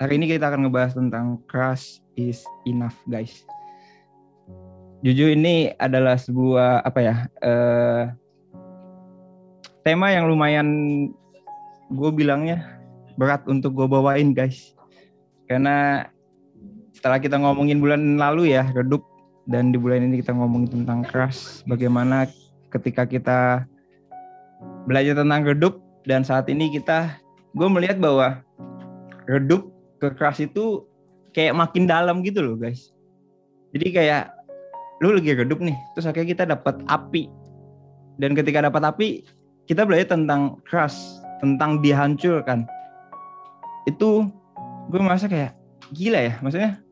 hari ini kita akan ngebahas tentang crush is enough, guys. Jujur ini adalah sebuah apa ya uh, tema yang lumayan gue bilangnya berat untuk gue bawain, guys. Karena setelah kita ngomongin bulan lalu ya redup dan di bulan ini kita ngomongin tentang crush, bagaimana ketika kita belajar tentang redup dan saat ini kita gue melihat bahwa redup ke keras itu kayak makin dalam gitu loh guys. Jadi kayak lu lagi redup nih terus akhirnya kita dapat api. Dan ketika dapat api kita belajar tentang keras tentang dihancurkan. Itu gue merasa kayak gila ya maksudnya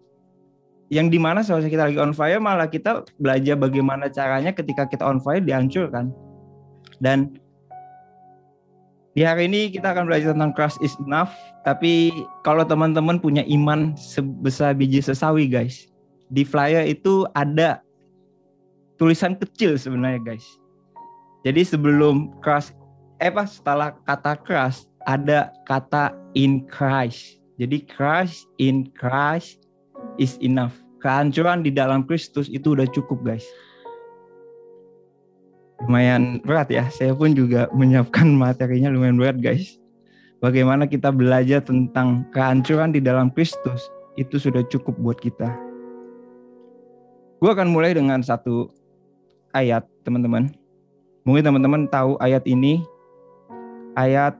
yang di mana seharusnya kita lagi on fire malah kita belajar bagaimana caranya ketika kita on fire dihancurkan. Dan di hari ini kita akan belajar tentang Christ is enough. Tapi kalau teman-teman punya iman sebesar biji sesawi guys. Di flyer itu ada tulisan kecil sebenarnya guys. Jadi sebelum Christ, eh apa setelah kata Christ ada kata in Christ. Jadi Christ in Christ is enough. Kehancuran di dalam Kristus itu udah cukup guys lumayan berat ya. Saya pun juga menyiapkan materinya lumayan berat guys. Bagaimana kita belajar tentang kehancuran di dalam Kristus itu sudah cukup buat kita. Gue akan mulai dengan satu ayat teman-teman. Mungkin teman-teman tahu ayat ini. Ayat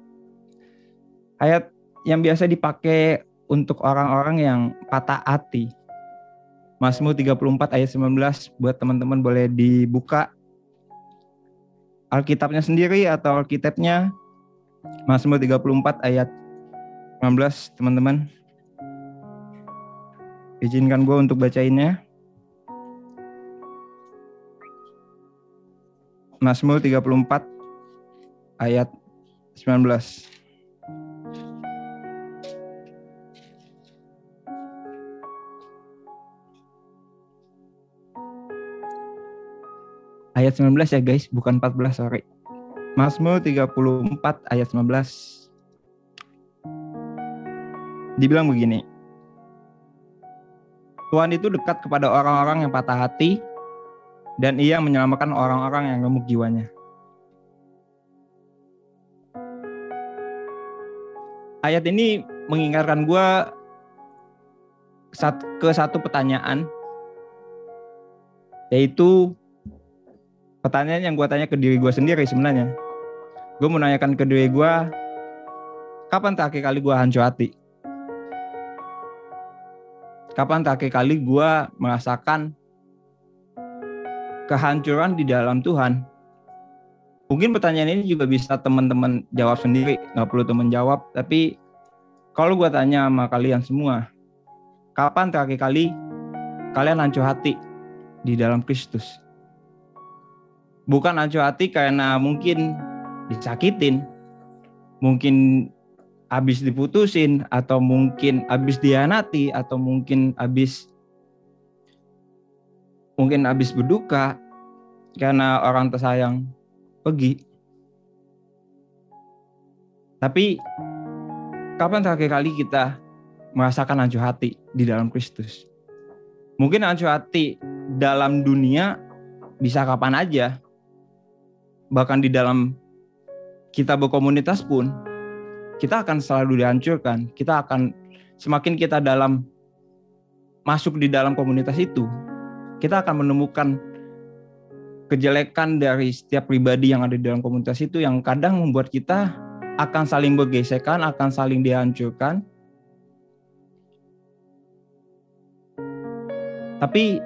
ayat yang biasa dipakai untuk orang-orang yang patah hati. Mazmur 34 ayat 19 buat teman-teman boleh dibuka Alkitabnya sendiri atau Alkitabnya Mazmur 34 ayat 15 teman-teman. Izinkan gue untuk bacainnya. Mazmur 34 ayat 19. Ayat 19 ya guys, bukan 14 sorry. Mazmur 34 ayat 19. Dibilang begini. Tuhan itu dekat kepada orang-orang yang patah hati dan ia menyelamatkan orang-orang yang gemuk jiwanya. Ayat ini mengingatkan gue ke satu pertanyaan yaitu pertanyaan yang gue tanya ke diri gue sendiri sebenarnya. Gue menanyakan ke diri gue, kapan terakhir kali gue hancur hati? Kapan terakhir kali gue merasakan kehancuran di dalam Tuhan? Mungkin pertanyaan ini juga bisa teman-teman jawab sendiri, nggak perlu teman jawab. Tapi kalau gue tanya sama kalian semua, kapan terakhir kali kalian hancur hati di dalam Kristus? Bukan acuh hati karena mungkin disakitin, mungkin habis diputusin atau mungkin habis dianati atau mungkin habis mungkin habis berduka karena orang tersayang pergi. Tapi kapan terakhir kali kita merasakan acuh hati di dalam Kristus? Mungkin acuh hati dalam dunia bisa kapan aja, bahkan di dalam kita berkomunitas pun kita akan selalu dihancurkan. Kita akan semakin kita dalam masuk di dalam komunitas itu, kita akan menemukan kejelekan dari setiap pribadi yang ada di dalam komunitas itu yang kadang membuat kita akan saling bergesekan, akan saling dihancurkan. Tapi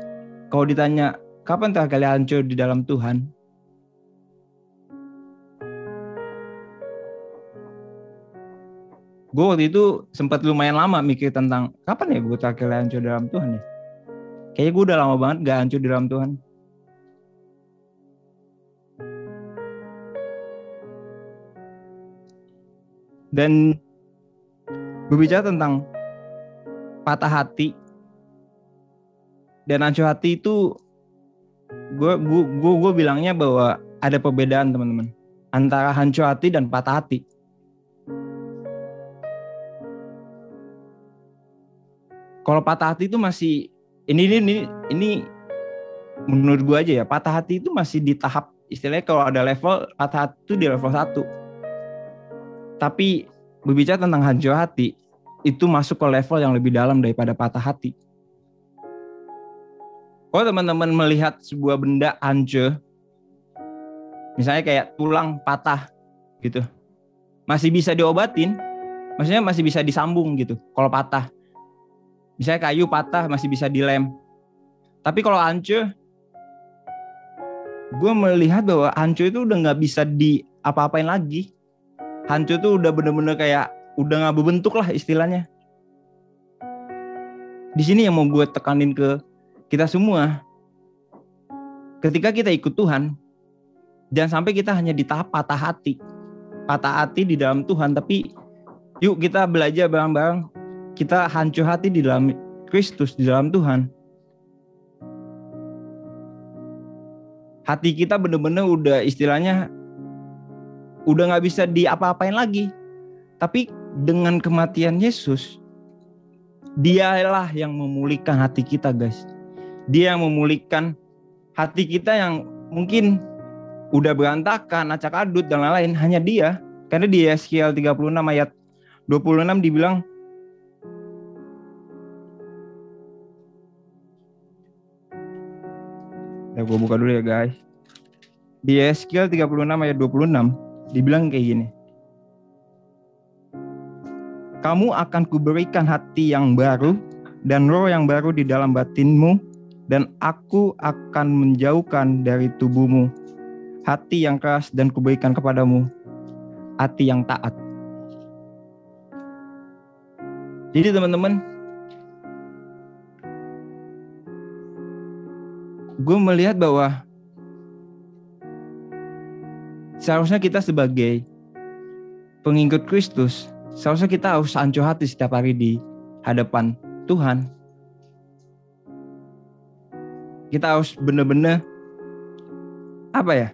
kalau ditanya kapan terakhir kali hancur di dalam Tuhan, gue waktu itu sempat lumayan lama mikir tentang kapan ya gue terakhir hancur dalam Tuhan ya. Kayaknya gue udah lama banget gak hancur dalam Tuhan. Dan berbicara tentang patah hati dan hancur hati itu gue gue gue bilangnya bahwa ada perbedaan teman-teman antara hancur hati dan patah hati kalau patah hati itu masih ini ini ini, ini menurut gue aja ya patah hati itu masih di tahap istilahnya kalau ada level patah hati itu di level satu. Tapi berbicara tentang hancur hati itu masuk ke level yang lebih dalam daripada patah hati. Kalau teman-teman melihat sebuah benda hancur misalnya kayak tulang patah gitu masih bisa diobatin maksudnya masih bisa disambung gitu kalau patah misalnya kayu patah masih bisa dilem. Tapi kalau hancur gue melihat bahwa hancur itu udah nggak bisa di apa-apain lagi. Hancur itu udah bener-bener kayak udah nggak berbentuk lah istilahnya. Di sini yang mau gue tekanin ke kita semua ketika kita ikut Tuhan jangan sampai kita hanya di tahap patah hati. Patah hati di dalam Tuhan tapi yuk kita belajar bareng-bareng kita hancur hati di dalam Kristus di dalam Tuhan hati kita bener-bener udah istilahnya udah nggak bisa diapa-apain lagi. Tapi dengan kematian Yesus, dialah yang memulihkan hati kita guys. Dia yang memulihkan hati kita yang mungkin udah berantakan, acak adut dan lain-lain. Hanya dia. Karena di Yeskiel 36 ayat 26 dibilang Ya gue buka dulu ya guys. Di Yeskiel 36 ayat 26 dibilang kayak gini. Kamu akan kuberikan hati yang baru dan roh yang baru di dalam batinmu dan aku akan menjauhkan dari tubuhmu hati yang keras dan kuberikan kepadamu hati yang taat. Jadi teman-teman, gue melihat bahwa seharusnya kita sebagai pengikut Kristus, seharusnya kita harus hancur hati setiap hari di hadapan Tuhan. Kita harus benar-benar apa ya?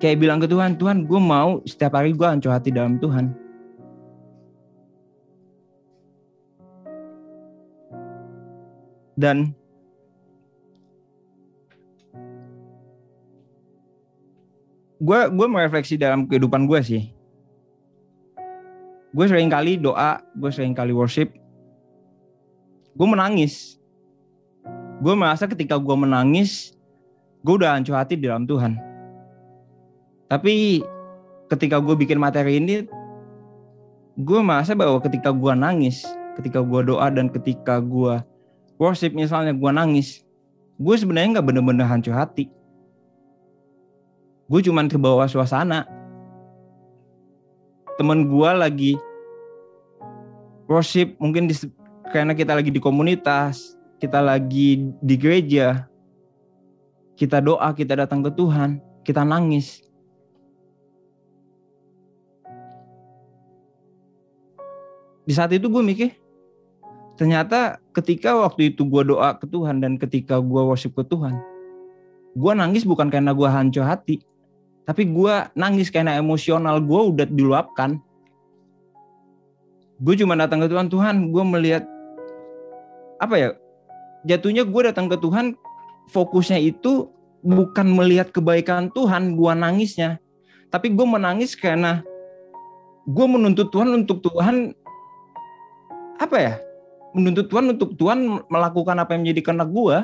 Kayak bilang ke Tuhan, Tuhan gue mau setiap hari gue hancur hati dalam Tuhan. Dan gue gue merefleksi dalam kehidupan gue sih. Gue sering kali doa gue sering kali worship. Gue menangis. Gue merasa ketika gue menangis gue udah hancur hati di dalam Tuhan. Tapi ketika gue bikin materi ini gue merasa bahwa ketika gue nangis ketika gue doa dan ketika gue worship misalnya gue nangis gue sebenarnya nggak bener-bener hancur hati gue cuman ke bawah suasana. Temen gue lagi worship mungkin di, karena kita lagi di komunitas kita lagi di gereja. Kita doa kita datang ke Tuhan kita nangis. Di saat itu gue mikir ternyata ketika waktu itu gue doa ke Tuhan dan ketika gue worship ke Tuhan gue nangis bukan karena gue hancur hati tapi gue nangis karena emosional gue udah diluapkan. Gue cuma datang ke Tuhan, Tuhan gue melihat apa ya jatuhnya gue datang ke Tuhan fokusnya itu bukan melihat kebaikan Tuhan gue nangisnya tapi gue menangis karena gue menuntut Tuhan untuk Tuhan apa ya menuntut Tuhan untuk Tuhan melakukan apa yang menjadi kehendak gue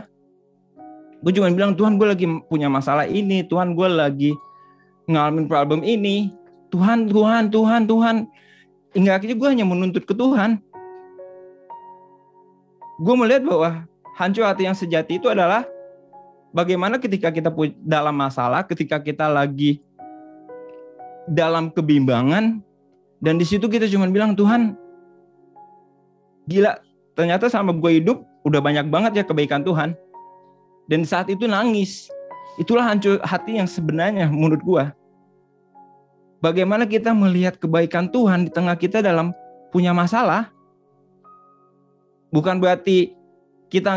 gue cuma bilang Tuhan gue lagi punya masalah ini Tuhan gue lagi ngalamin problem ini. Tuhan Tuhan Tuhan Tuhan. Hingga akhirnya gue hanya menuntut ke Tuhan. Gue melihat bahwa hancur hati yang sejati itu adalah bagaimana ketika kita dalam masalah ketika kita lagi dalam kebimbangan dan di situ kita cuma bilang Tuhan gila ternyata sama gue hidup udah banyak banget ya kebaikan Tuhan. Dan saat itu nangis Itulah hancur hati yang sebenarnya menurut gua. Bagaimana kita melihat kebaikan Tuhan di tengah kita dalam punya masalah. Bukan berarti kita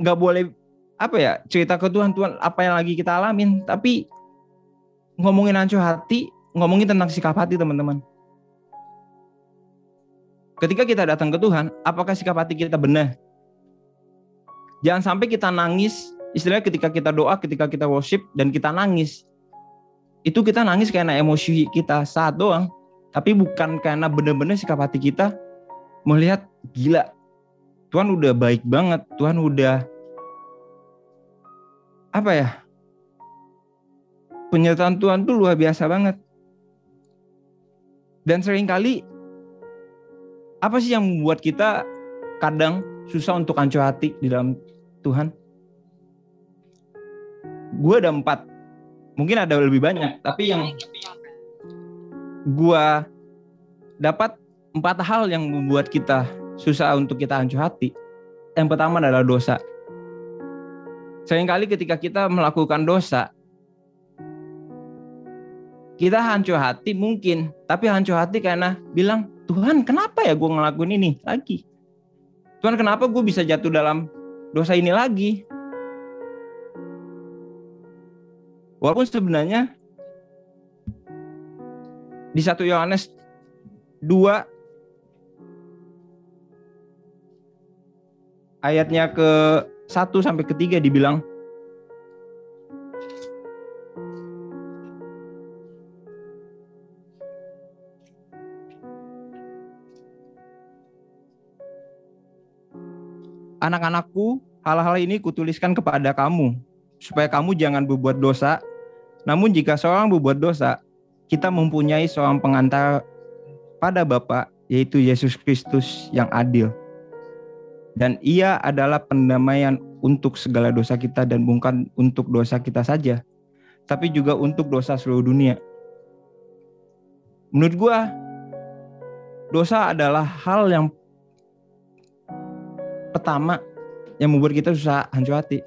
nggak boleh apa ya cerita ke Tuhan Tuhan apa yang lagi kita alamin, tapi ngomongin hancur hati, ngomongin tentang sikap hati teman-teman. ketika kita datang ke Tuhan, apakah sikap hati kita benar? Jangan sampai kita nangis, istilahnya ketika kita doa, ketika kita worship, dan kita nangis. Itu kita nangis karena emosi kita saat doang. Tapi bukan karena benar-benar sikap hati kita melihat gila. Tuhan udah baik banget, Tuhan udah apa ya? Penyertaan Tuhan tuh luar biasa banget. Dan sering kali apa sih yang membuat kita kadang susah untuk hancur hati di dalam Tuhan? Gue ada empat, mungkin ada lebih banyak, tapi yang gue dapat empat hal yang membuat kita susah untuk kita hancur hati. Yang pertama adalah dosa. Seringkali ketika kita melakukan dosa, kita hancur hati mungkin, tapi hancur hati karena bilang, Tuhan kenapa ya gue ngelakuin ini lagi? Tuhan kenapa gue bisa jatuh dalam dosa ini lagi? Walaupun sebenarnya di satu Yohanes 2 ayatnya ke 1 sampai ke 3 dibilang Anak-anakku, hal-hal ini kutuliskan kepada kamu, supaya kamu jangan berbuat dosa. Namun jika seorang berbuat dosa, kita mempunyai seorang pengantar pada Bapa, yaitu Yesus Kristus yang adil. Dan ia adalah pendamaian untuk segala dosa kita dan bukan untuk dosa kita saja, tapi juga untuk dosa seluruh dunia. Menurut gua, dosa adalah hal yang pertama yang membuat kita susah hancur hati.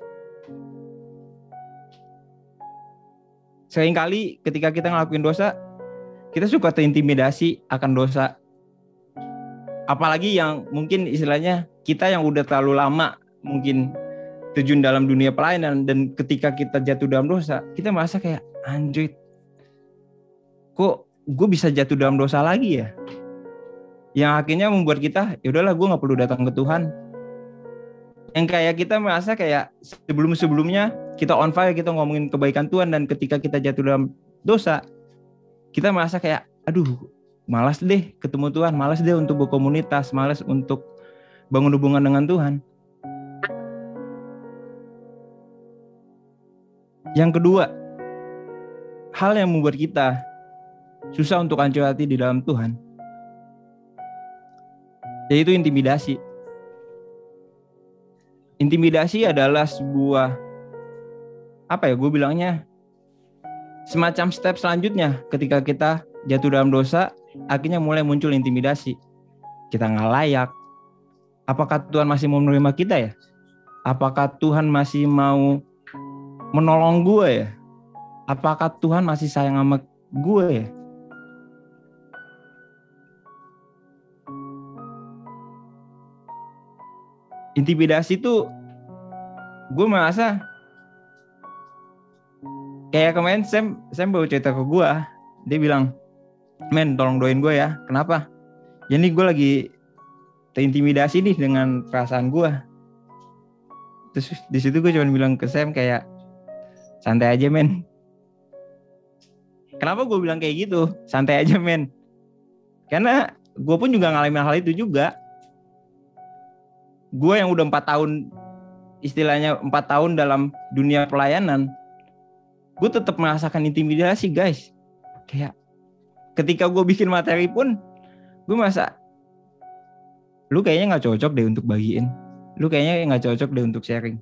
Seringkali ketika kita ngelakuin dosa, kita suka terintimidasi akan dosa. Apalagi yang mungkin istilahnya kita yang udah terlalu lama mungkin terjun dalam dunia pelayanan dan ketika kita jatuh dalam dosa, kita merasa kayak anjir. Kok gue bisa jatuh dalam dosa lagi ya? Yang akhirnya membuat kita, ya udahlah gue nggak perlu datang ke Tuhan yang kayak kita merasa kayak sebelum-sebelumnya kita on fire kita ngomongin kebaikan Tuhan dan ketika kita jatuh dalam dosa kita merasa kayak aduh malas deh ketemu Tuhan malas deh untuk berkomunitas malas untuk bangun hubungan dengan Tuhan. Yang kedua hal yang membuat kita susah untuk hancur hati di dalam Tuhan yaitu intimidasi intimidasi adalah sebuah apa ya gue bilangnya semacam step selanjutnya ketika kita jatuh dalam dosa akhirnya mulai muncul intimidasi. Kita nggak layak. Apakah Tuhan masih mau menerima kita ya? Apakah Tuhan masih mau menolong gue ya? Apakah Tuhan masih sayang sama gue ya intimidasi tuh gue merasa kayak kemarin Sam Sam baru cerita ke gue dia bilang men tolong doain gue ya. Kenapa? Ya nih gue lagi terintimidasi nih dengan perasaan gue terus di situ gue cuma bilang ke Sam kayak santai aja men. Kenapa gue bilang kayak gitu? Santai aja men. Karena gue pun juga ngalamin hal itu juga gue yang udah empat tahun istilahnya empat tahun dalam dunia pelayanan gue tetap merasakan intimidasi guys. Kayak ketika gue bikin materi pun gue masa lu kayaknya nggak cocok deh untuk bagiin. Lu kayaknya nggak cocok deh untuk sharing.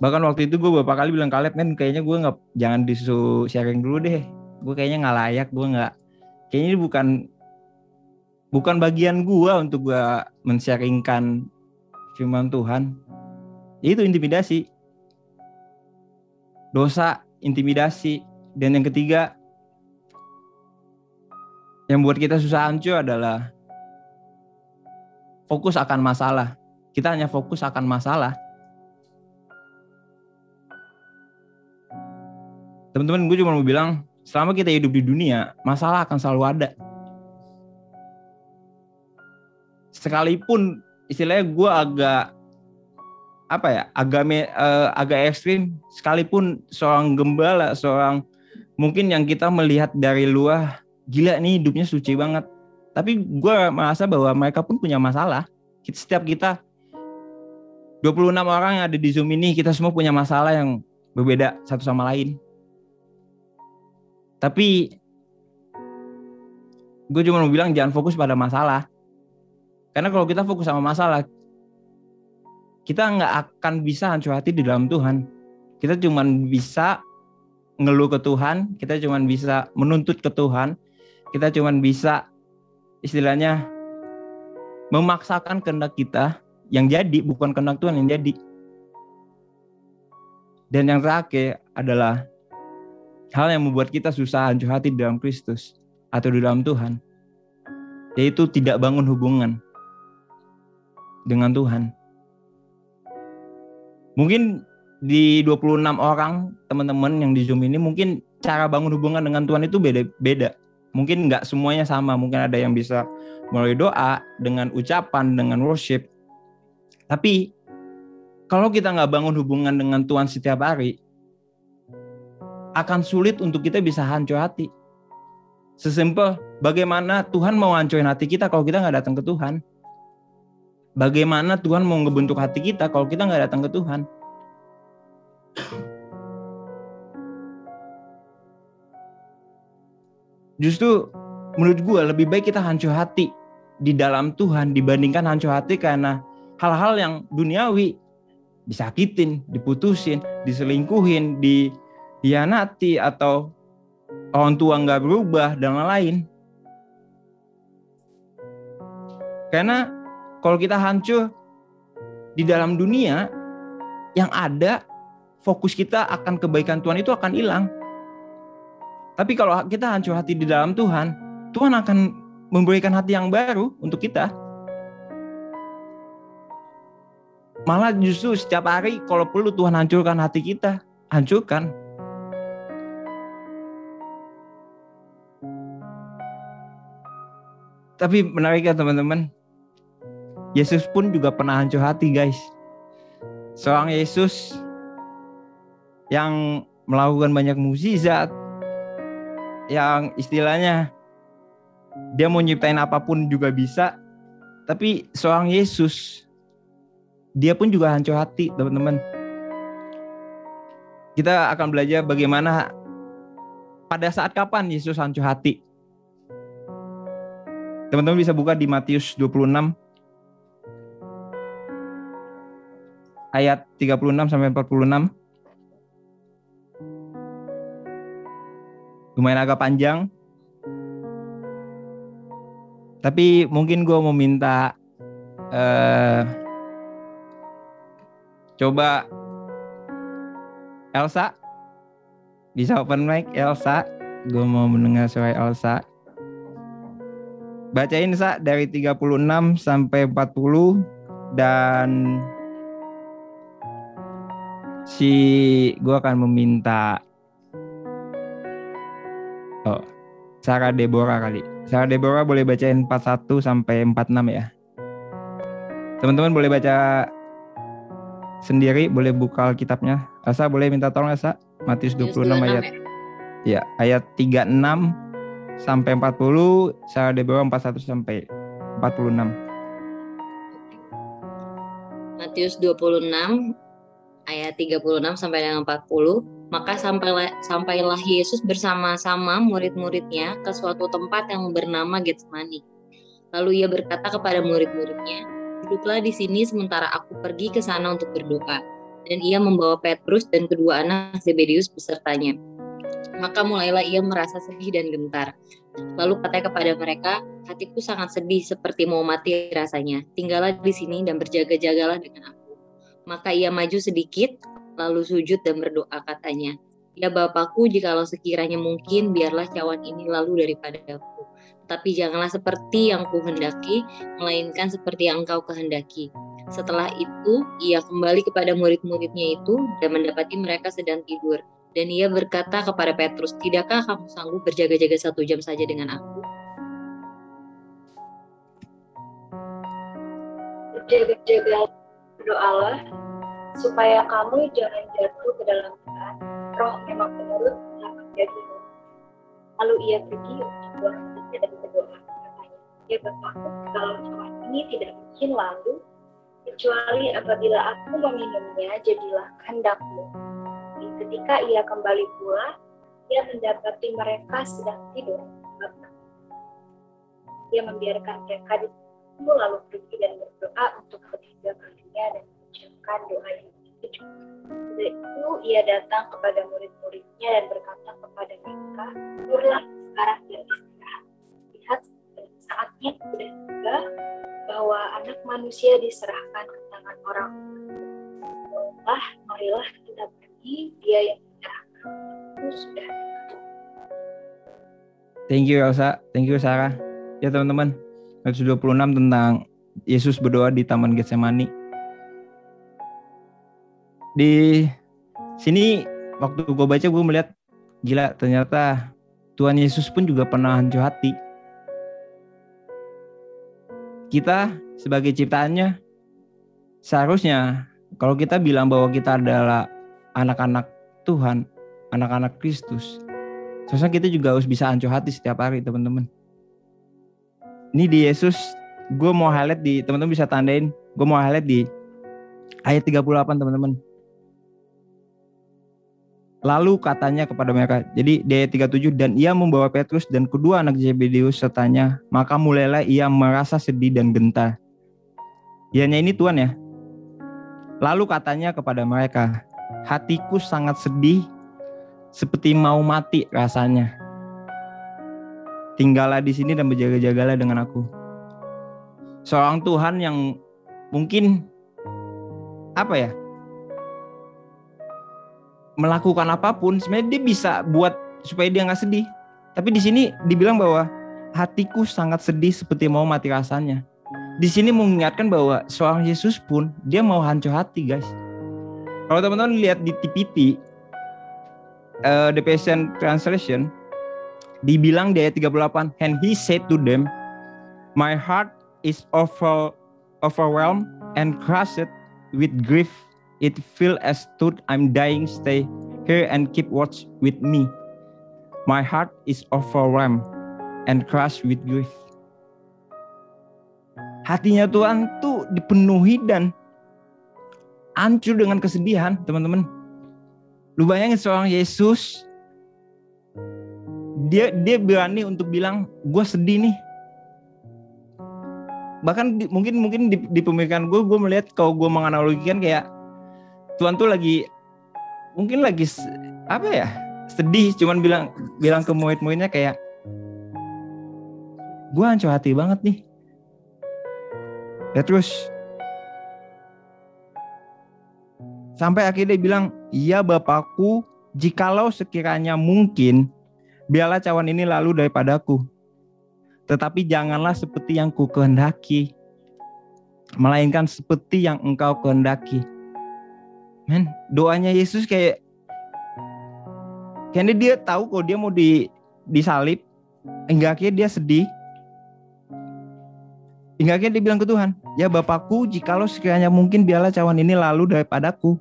Bahkan waktu itu gue beberapa kali bilang Kaleb men kayaknya gue nggak jangan disuruh sharing dulu deh. Gue kayaknya nggak layak gue nggak kayaknya ini bukan bukan bagian gua untuk gua mensharingkan firman Tuhan. Itu intimidasi. Dosa, intimidasi. Dan yang ketiga yang buat kita susah hancur adalah fokus akan masalah. Kita hanya fokus akan masalah. Teman-teman, gue cuma mau bilang, selama kita hidup di dunia, masalah akan selalu ada sekalipun istilahnya gue agak apa ya agak me, uh, agak ekstrim sekalipun seorang gembala seorang mungkin yang kita melihat dari luar gila nih hidupnya suci banget. Tapi gue merasa bahwa mereka pun punya masalah. Setiap kita 26 orang yang ada di Zoom ini kita semua punya masalah yang berbeda satu sama lain. Tapi gue cuma mau bilang jangan fokus pada masalah karena kalau kita fokus sama masalah kita nggak akan bisa hancur hati di dalam Tuhan. Kita cuma bisa ngeluh ke Tuhan, kita cuma bisa menuntut ke Tuhan, kita cuma bisa istilahnya memaksakan kehendak kita yang jadi bukan kehendak Tuhan yang jadi. Dan yang terakhir adalah hal yang membuat kita susah hancur hati di dalam Kristus atau di dalam Tuhan, yaitu tidak bangun hubungan dengan Tuhan. Mungkin di 26 orang teman-teman yang di Zoom ini mungkin cara bangun hubungan dengan Tuhan itu beda-beda. Mungkin nggak semuanya sama. Mungkin ada yang bisa melalui doa, dengan ucapan, dengan worship. Tapi kalau kita nggak bangun hubungan dengan Tuhan setiap hari, akan sulit untuk kita bisa hancur hati. Sesimpel bagaimana Tuhan mau hancurin hati kita kalau kita nggak datang ke Tuhan. Bagaimana Tuhan mau ngebentuk hati kita kalau kita nggak datang ke Tuhan? Justru menurut gue lebih baik kita hancur hati di dalam Tuhan dibandingkan hancur hati karena hal-hal yang duniawi disakitin, diputusin, diselingkuhin, dihianati atau orang tua nggak berubah dan lain-lain. Karena kalau kita hancur di dalam dunia, yang ada fokus kita akan kebaikan Tuhan itu akan hilang. Tapi kalau kita hancur hati di dalam Tuhan, Tuhan akan memberikan hati yang baru untuk kita. Malah justru setiap hari kalau perlu Tuhan hancurkan hati kita, hancurkan. Tapi menarik ya teman-teman, Yesus pun juga pernah hancur hati guys. Seorang Yesus yang melakukan banyak mukjizat, yang istilahnya dia mau nyiptain apa pun juga bisa, tapi seorang Yesus dia pun juga hancur hati teman-teman. Kita akan belajar bagaimana pada saat kapan Yesus hancur hati. Teman-teman bisa buka di Matius 26 ayat 36 sampai 46. Lumayan agak panjang. Tapi mungkin gue mau minta uh, coba Elsa bisa open mic Elsa gue mau mendengar suara Elsa bacain sa dari 36 sampai 40 dan si gue akan meminta oh Sarah Deborah kali. Sarah Deborah boleh bacain 41 sampai 46 ya. Teman-teman boleh baca sendiri, boleh buka kitabnya. Asa boleh minta tolong Asa. Matius 26 ayat. Ya, ayat 36 sampai 40, Sarah Deborah 41 sampai 46. Matius 26 ayat 36 sampai dengan 40, maka sampailah, sampailah Yesus bersama-sama murid-muridnya ke suatu tempat yang bernama Getsemani. Lalu ia berkata kepada murid-muridnya, "Duduklah di sini sementara aku pergi ke sana untuk berdoa." Dan ia membawa Petrus dan kedua anak Zebedius besertanya. Maka mulailah ia merasa sedih dan gentar. Lalu katanya kepada mereka, hatiku sangat sedih seperti mau mati rasanya. Tinggallah di sini dan berjaga-jagalah dengan aku. Maka ia maju sedikit, lalu sujud dan berdoa katanya, Ya Bapakku, jikalau sekiranya mungkin, biarlah cawan ini lalu daripada aku. Tapi janganlah seperti yang kuhendaki, melainkan seperti yang engkau kehendaki. Setelah itu, ia kembali kepada murid-muridnya itu dan mendapati mereka sedang tidur. Dan ia berkata kepada Petrus, Tidakkah kamu sanggup berjaga-jaga satu jam saja dengan aku? Jaga-jaga berdoalah supaya kamu jangan jatuh ke dalam berat. Roh memang penurut akan jadimu. Lalu ia pergi untuk hatinya dan berdoa. Katanya, ia bertakut kalau cawan ini tidak mungkin lalu, kecuali apabila aku meminumnya, jadilah kehendakmu. Ketika ia kembali pula, ia mendapati mereka sedang tidur. Ia membiarkan mereka di lalu pergi dan berdoa untuk ketiga kalinya dan mengucapkan doa yang. Setelah itu ia datang kepada murid-muridnya dan berkata kepada mereka, Tidurlah sekarang dan istirahat. Lihat saatnya sudah tiba bahwa anak manusia diserahkan ke tangan orang. Allah, marilah kita pergi, dia yang menyerahkan. Itu sudah Thank you Elsa, thank you Sarah. Ya teman-teman, ayat 26 tentang Yesus berdoa di Taman Getsemani. Di sini waktu gue baca gue melihat gila ternyata Tuhan Yesus pun juga pernah hancur hati. Kita sebagai ciptaannya seharusnya kalau kita bilang bahwa kita adalah anak-anak Tuhan, anak-anak Kristus, seharusnya kita juga harus bisa hancur hati setiap hari teman-teman. Ini di Yesus, gue mau highlight di teman-teman bisa tandain, gue mau highlight di ayat 38 teman-teman. Lalu katanya kepada mereka, jadi di ayat 37, dan ia membawa Petrus dan kedua anak Zebedeus sertanya, maka mulailah ia merasa sedih dan gentar. Ianya ini Tuhan ya. Lalu katanya kepada mereka, hatiku sangat sedih seperti mau mati rasanya. Tinggallah di sini dan berjaga-jagalah dengan aku. Seorang Tuhan yang mungkin apa ya? Melakukan apa pun sebenarnya dia bisa buat supaya dia nggak sedih. Tapi di sini dibilang bahwa hatiku sangat sedih seperti mau mati rasanya. Di sini mengingatkan bahwa seorang Yesus pun dia mau hancur hati, guys. Kalau teman-teman lihat di TPT, uh, The Passion Translation, dibilang di ayat 38, and he said to them, my heart is over, overwhelmed and crushed with grief It feel as though I'm dying. Stay here and keep watch with me. My heart is overwhelmed and crushed with grief. Hatinya Tuhan tuh dipenuhi dan hancur dengan kesedihan, teman-teman. Lu bayangin seorang Yesus, dia dia berani untuk bilang, gue sedih nih. Bahkan di, mungkin mungkin di, di pemikiran gue, gue melihat kalau gue menganalogikan kayak Tuhan tuh lagi mungkin lagi apa ya sedih cuman bilang bilang ke murid-muridnya kayak gue hancur hati banget nih. Ya terus sampai akhirnya dia bilang iya bapakku jikalau sekiranya mungkin biarlah cawan ini lalu daripadaku. Tetapi janganlah seperti yang ku kehendaki melainkan seperti yang engkau kehendaki men doanya Yesus kayak kayaknya dia tahu kok dia mau di disalib hingga akhirnya dia sedih hingga akhirnya dia bilang ke Tuhan ya Bapakku jikalau sekiranya mungkin biarlah cawan ini lalu daripadaku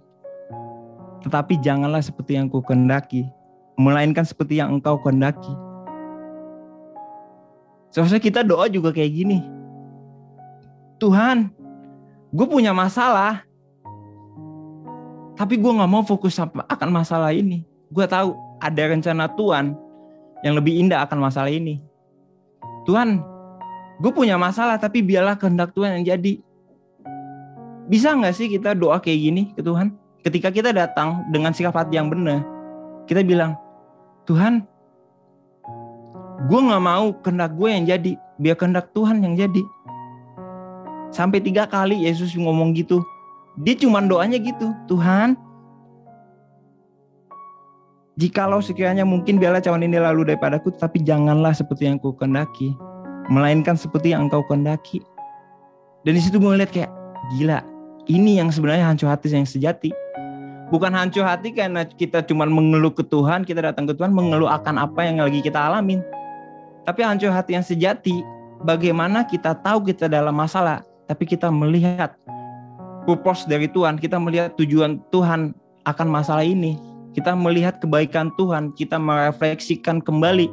tetapi janganlah seperti yang ku kehendaki melainkan seperti yang engkau kehendaki Seharusnya kita doa juga kayak gini. Tuhan, gue punya masalah. Tapi gue nggak mau fokus akan masalah ini. Gue tahu ada rencana Tuhan yang lebih indah akan masalah ini. Tuhan, gue punya masalah tapi biarlah kehendak Tuhan yang jadi. Bisa nggak sih kita doa kayak gini ke Tuhan? Ketika kita datang dengan sikap hati yang benar, kita bilang, Tuhan, gue nggak mau kehendak gue yang jadi, biar kehendak Tuhan yang jadi. Sampai tiga kali Yesus ngomong gitu, dia cuma doanya gitu, Tuhan, jikalau sekiranya mungkin biarlah cawan ini lalu daripadaku, tapi janganlah seperti yang ku kendaki, melainkan seperti yang engkau kendaki. Dan di situ gue ngeliat kayak, gila, ini yang sebenarnya hancur hati yang sejati. Bukan hancur hati karena kita cuma mengeluh ke Tuhan, kita datang ke Tuhan mengeluh akan apa yang lagi kita alamin. Tapi hancur hati yang sejati, bagaimana kita tahu kita dalam masalah, tapi kita melihat purpose dari Tuhan, kita melihat tujuan Tuhan akan masalah ini. Kita melihat kebaikan Tuhan, kita merefleksikan kembali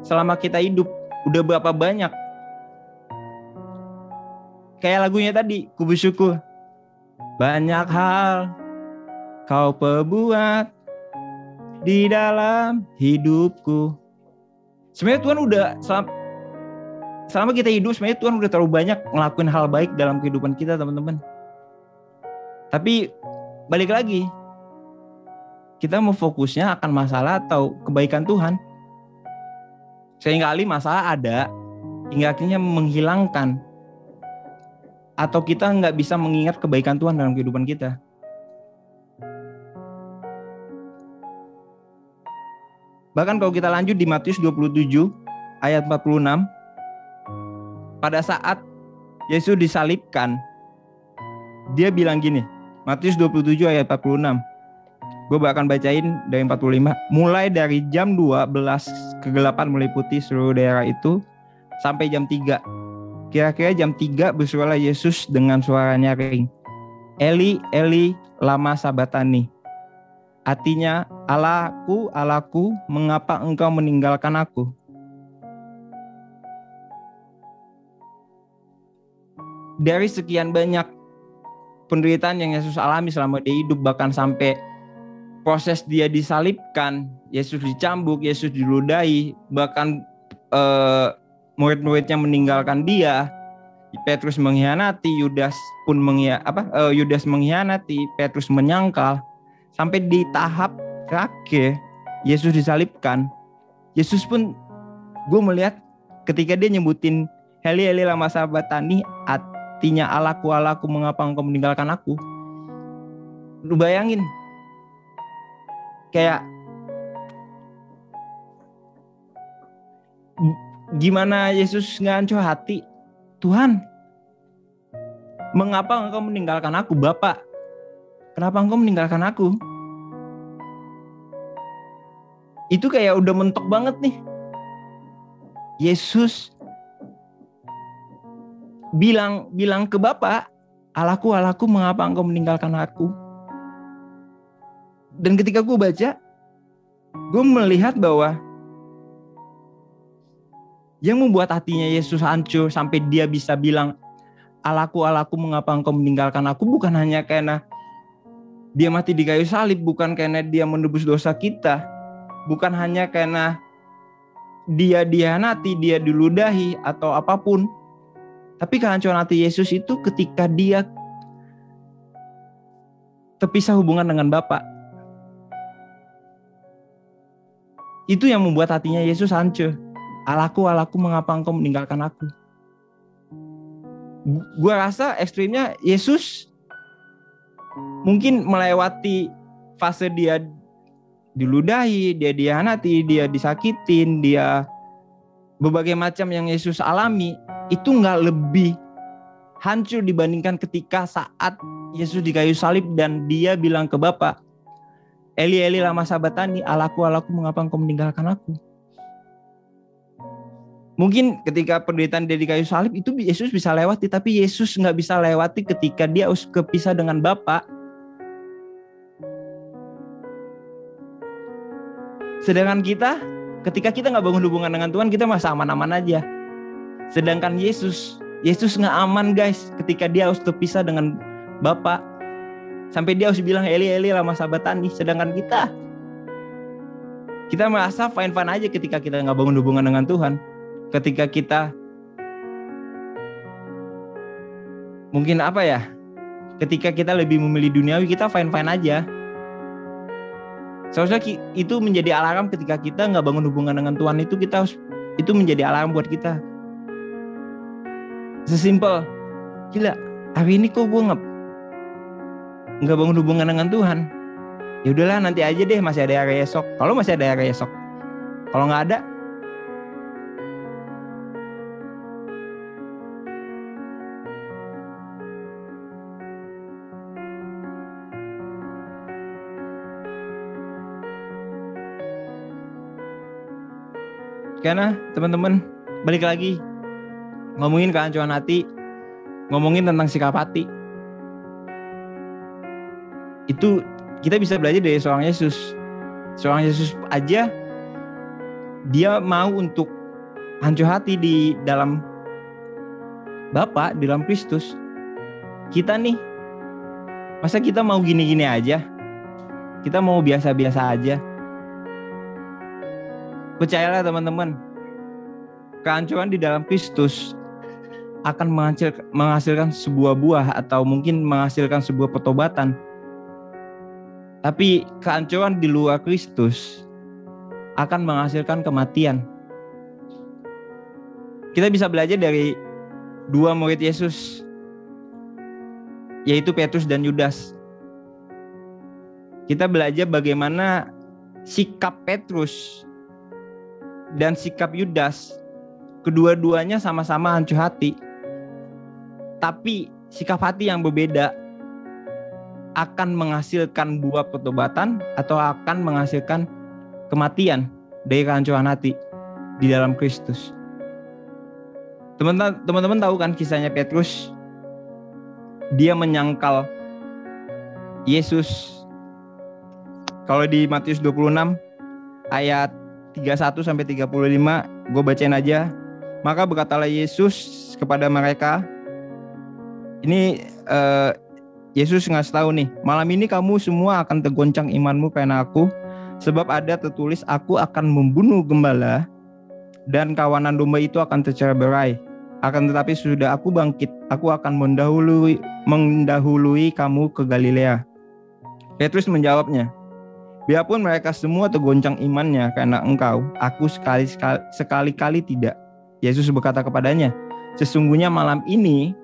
selama kita hidup udah berapa banyak kayak lagunya tadi, ku. Banyak hal kau perbuat di dalam hidupku. Sebenarnya Tuhan udah selama, selama kita hidup sebenarnya Tuhan udah terlalu banyak ngelakuin hal baik dalam kehidupan kita teman-teman. Tapi balik lagi, kita mau fokusnya akan masalah atau kebaikan Tuhan. Sehingga kali masalah ada, hingga akhirnya menghilangkan atau kita nggak bisa mengingat kebaikan Tuhan dalam kehidupan kita. Bahkan kalau kita lanjut di Matius 27 ayat 46 pada saat Yesus disalibkan dia bilang gini Matius 27 ayat 46 gue bahkan bacain dari 45 mulai dari jam 12 kegelapan meliputi seluruh daerah itu sampai jam 3 kira-kira jam 3 bersuara Yesus dengan suara nyaring Eli Eli lama sabatani. Artinya, Allahku, Allahku, mengapa engkau meninggalkan aku? Dari sekian banyak penderitaan yang Yesus alami selama dia hidup, bahkan sampai proses dia disalibkan, Yesus dicambuk, Yesus diludahi, bahkan eh, murid-muridnya meninggalkan dia, Petrus mengkhianati, Yudas pun apa uh, mengkhianati, Petrus menyangkal sampai di tahap terakhir Yesus disalibkan. Yesus pun gue melihat ketika dia nyebutin Heli Heli lama sahabat tani artinya Allahku Allahku mengapa engkau meninggalkan aku. Lu bayangin. Kayak gimana Yesus ngancur hati? Tuhan mengapa engkau meninggalkan aku Bapak? Kenapa engkau meninggalkan aku? Itu kayak udah mentok banget nih. Yesus bilang bilang ke Bapak Allahku Allahku mengapa engkau meninggalkan aku? Dan ketika gue baca gue melihat bahwa yang membuat hatinya Yesus hancur sampai dia bisa bilang Allahku Allahku mengapa engkau meninggalkan aku? Bukan hanya karena dia mati di kayu salib bukan karena dia menebus dosa kita bukan hanya karena dia dihanati dia diludahi atau apa pun tapi kehancuran hati Yesus itu ketika dia terpisah hubungan dengan Bapa. Itu yang membuat hatinya Yesus hancur. Allahku, Allahku, mengapa engkau meninggalkan aku? Gua rasa ekstrimnya Yesus mungkin melewati fase dia diludahi, dia dihanati, dia disakitin, dia berbagai macam yang Yesus alami itu nggak lebih hancur dibandingkan ketika saat Yesus di kayu salib dan dia bilang ke Bapa, Eli Eli lama sabatani, Allahku, Allahku, mengapa engkau meninggalkan aku? Mungkin ketika penderitaan dia di kayu salib itu Yesus bisa lewati, tapi Yesus nggak bisa lewati ketika dia harus kepisah dengan Bapa. Sedangkan kita, ketika kita nggak bangun hubungan dengan Tuhan, kita masih aman-aman aja. Sedangkan Yesus, Yesus nggak aman guys, ketika dia harus terpisah dengan Bapa. Sampai dia harus bilang Eli Eli lama sabatani. Sedangkan kita, kita merasa fine-fine aja ketika kita nggak bangun hubungan dengan Tuhan ketika kita mungkin apa ya ketika kita lebih memilih duniawi kita fine fine aja seharusnya itu menjadi alarm ketika kita nggak bangun hubungan dengan Tuhan itu kita harus itu menjadi alarm buat kita sesimpel gila hari ini kok gue nggak nggak bangun hubungan dengan Tuhan. Ya udahlah nanti aja deh masih ada hari esok. Kalau masih ada hari esok. Kalau nggak ada Karena teman-teman balik lagi ngomongin kehancuran hati. ngomongin tentang sikap hati. Itu kita bisa belajar dari seorang Yesus. Seorang Yesus aja dia mau untuk hancur hati di dalam Bapa, di dalam Kristus. Kita nih, masa kita mau gini-gini aja? Kita mau biasa-biasa aja? Percayalah teman-teman, kehancuran di dalam Kristus akan menghasilkan sebuah buah atau mungkin menghasilkan sebuah pertobatan. Tapi kehancuran di luar Kristus akan menghasilkan kematian. Kita bisa belajar dari dua murid Yesus, yaitu Petrus dan Yudas. Kita belajar bagaimana sikap Petrus dan sikap Yudas, kedua-duanya sama-sama hancur hati tapi sikap hati yang berbeda akan menghasilkan buah pertobatan atau akan menghasilkan kematian dari kehancuran hati di dalam Kristus. Teman-teman tahu kan kisahnya Petrus? Dia menyangkal Yesus. Kalau di Matius 26 ayat 31 sampai 35, gue bacain aja. Maka berkatalah Yesus kepada mereka, ini uh, Yesus ngasih tahu nih, malam ini kamu semua akan tergoncang imanmu karena aku, sebab ada tertulis aku akan membunuh gembala dan kawanan domba itu akan tercerai berai. Akan tetapi sudah aku bangkit, aku akan mendahului mendahului kamu ke Galilea. Petrus menjawabnya, biarpun mereka semua tergoncang imannya karena engkau, aku sekali sekali kali tidak. Yesus berkata kepadanya, sesungguhnya malam ini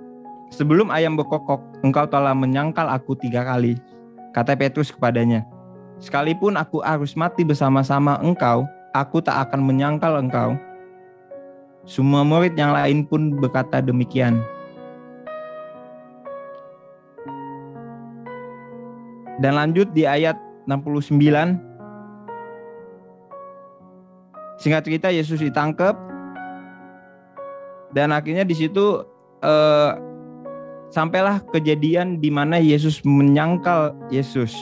Sebelum ayam berkokok, engkau telah menyangkal aku tiga kali. Kata Petrus kepadanya, Sekalipun aku harus mati bersama-sama engkau, aku tak akan menyangkal engkau. Semua murid yang lain pun berkata demikian. Dan lanjut di ayat 69. Singkat cerita Yesus ditangkap dan akhirnya di situ eh, sampailah kejadian di mana Yesus menyangkal Yesus.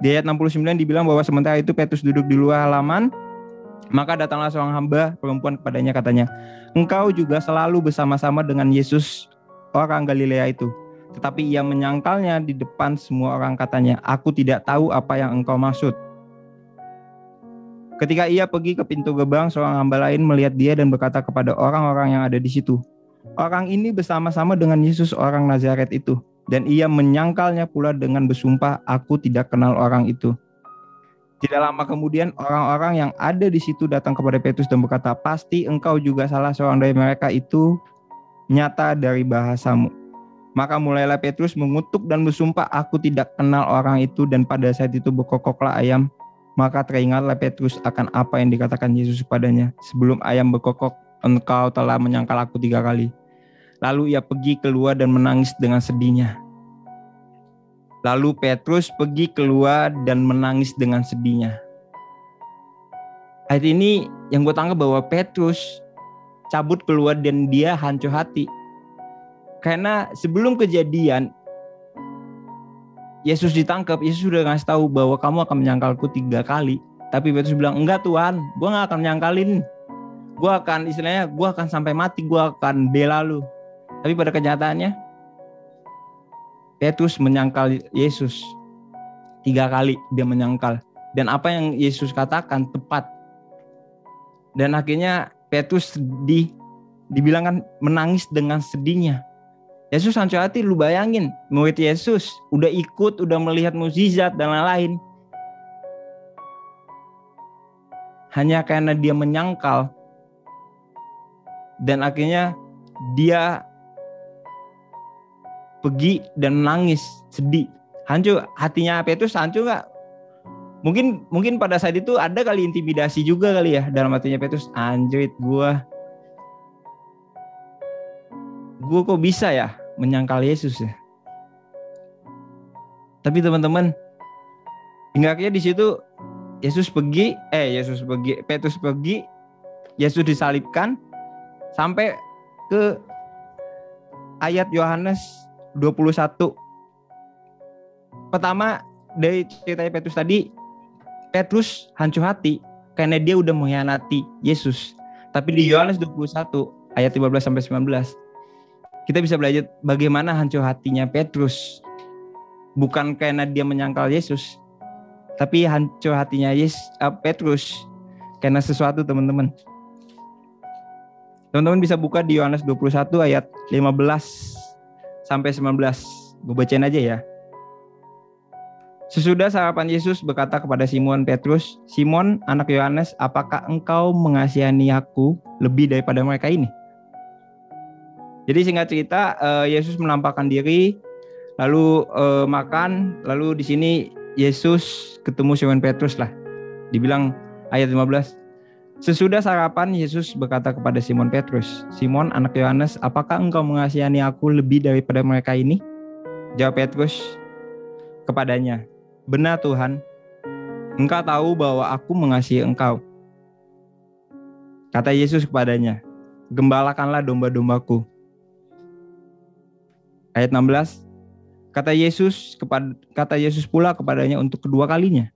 Di ayat 69 dibilang bahwa sementara itu Petrus duduk di luar halaman, maka datanglah seorang hamba perempuan kepadanya katanya, "Engkau juga selalu bersama-sama dengan Yesus orang Galilea itu." Tetapi ia menyangkalnya di depan semua orang katanya, "Aku tidak tahu apa yang engkau maksud." Ketika ia pergi ke pintu gerbang, seorang hamba lain melihat dia dan berkata kepada orang-orang yang ada di situ, Orang ini bersama-sama dengan Yesus orang Nazaret itu. Dan ia menyangkalnya pula dengan bersumpah, aku tidak kenal orang itu. Tidak lama kemudian orang-orang yang ada di situ datang kepada Petrus dan berkata, pasti engkau juga salah seorang dari mereka itu nyata dari bahasamu. Maka mulailah Petrus mengutuk dan bersumpah, aku tidak kenal orang itu dan pada saat itu berkokoklah ayam. Maka teringatlah Petrus akan apa yang dikatakan Yesus kepadanya. Sebelum ayam berkokok, engkau telah menyangkal aku tiga kali. Lalu ia pergi keluar dan menangis dengan sedihnya. Lalu Petrus pergi keluar dan menangis dengan sedihnya. Ayat ini yang gue tangkap bahwa Petrus cabut keluar dan dia hancur hati. Karena sebelum kejadian Yesus ditangkap, Yesus sudah ngasih tahu bahwa kamu akan menyangkalku tiga kali. Tapi Petrus bilang, enggak Tuhan, gue gak akan menyangkalin gue akan istilahnya gue akan sampai mati gue akan bela lu. Tapi pada kenyataannya Petrus menyangkal Yesus. Tiga kali dia menyangkal. Dan apa yang Yesus katakan tepat. Dan akhirnya Petrus di dibilangkan menangis dengan sedihnya. Yesus hancur hati lu bayangin murid Yesus udah ikut udah melihat mukjizat dan lain-lain. Hanya karena dia menyangkal dan akhirnya dia pergi dan menangis sedih. Hancur hatinya Petrus hancur nggak? Mungkin mungkin pada saat itu ada kali intimidasi juga kali ya dalam hatinya Petrus anjrit gua gua kok bisa ya menyangkal Yesus ya? Tapi teman-teman hingga akhirnya di situ Yesus pergi eh Yesus pergi Petrus pergi Yesus disalibkan sampai ke ayat Yohanes 21. Pertama dari cerita Petrus tadi, Petrus hancur hati karena dia udah mengkhianati Yesus. Tapi di Yohanes 21 ayat 15 sampai 19 kita bisa belajar bagaimana hancur hatinya Petrus. Bukan karena dia menyangkal Yesus, tapi hancur hatinya Yesus uh, Petrus karena sesuatu teman-teman. Teman-teman bisa buka di Yohanes 21 ayat 15 sampai 19. Gue bacain aja ya. Sesudah sarapan Yesus berkata kepada Simon Petrus, Simon anak Yohanes, apakah engkau mengasihani aku lebih daripada mereka ini? Jadi singkat cerita, uh, Yesus menampakkan diri, lalu uh, makan, lalu di sini Yesus ketemu Simon Petrus lah. Dibilang ayat 15, Sesudah sarapan, Yesus berkata kepada Simon Petrus, Simon anak Yohanes, apakah engkau mengasihani aku lebih daripada mereka ini? Jawab Petrus kepadanya, Benar Tuhan, engkau tahu bahwa aku mengasihi engkau. Kata Yesus kepadanya, gembalakanlah domba-dombaku. Ayat 16, kata Yesus kepada kata Yesus pula kepadanya untuk kedua kalinya,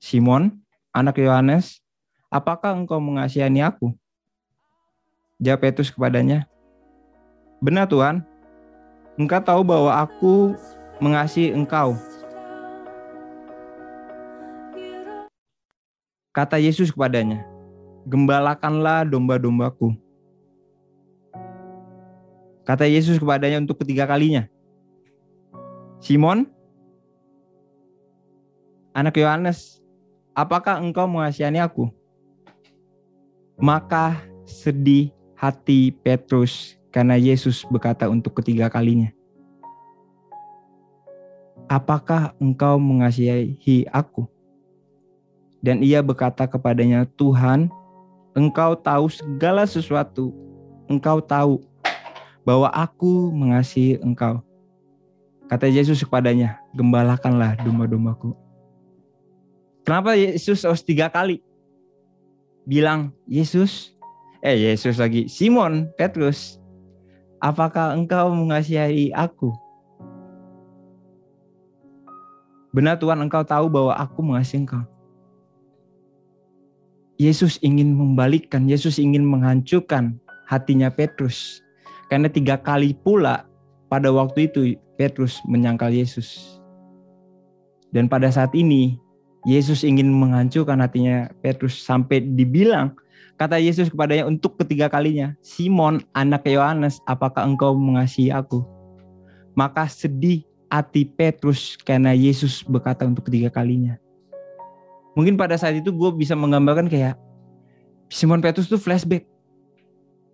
Simon, anak Yohanes, apakah engkau mengasihani aku? Jawab Petrus kepadanya, benar Tuhan, engkau tahu bahwa aku mengasihi engkau. Kata Yesus kepadanya, gembalakanlah domba-dombaku. Kata Yesus kepadanya untuk ketiga kalinya, Simon, anak Yohanes, apakah engkau mengasihani aku? Maka sedih hati Petrus karena Yesus berkata untuk ketiga kalinya, Apakah engkau mengasihi aku? Dan ia berkata kepadanya, Tuhan, engkau tahu segala sesuatu. Engkau tahu bahwa aku mengasihi engkau. Kata Yesus kepadanya, gembalakanlah domba-dombaku. Kenapa Yesus harus tiga kali? Bilang, Yesus, eh Yesus lagi, Simon, Petrus, apakah engkau mengasihi aku? Benar Tuhan engkau tahu bahwa aku mengasihi engkau. Yesus ingin membalikkan, Yesus ingin menghancurkan hatinya Petrus. Karena tiga kali pula pada waktu itu Petrus menyangkal Yesus. Dan pada saat ini Yesus ingin menghancurkan hatinya Petrus sampai dibilang kata Yesus kepadanya untuk ketiga kalinya, Simon anak Yohanes, apakah engkau mengasihi aku? Maka sedih hati Petrus karena Yesus berkata untuk ketiga kalinya mungkin pada saat itu gue bisa menggambarkan kayak Simon Petrus tuh flashback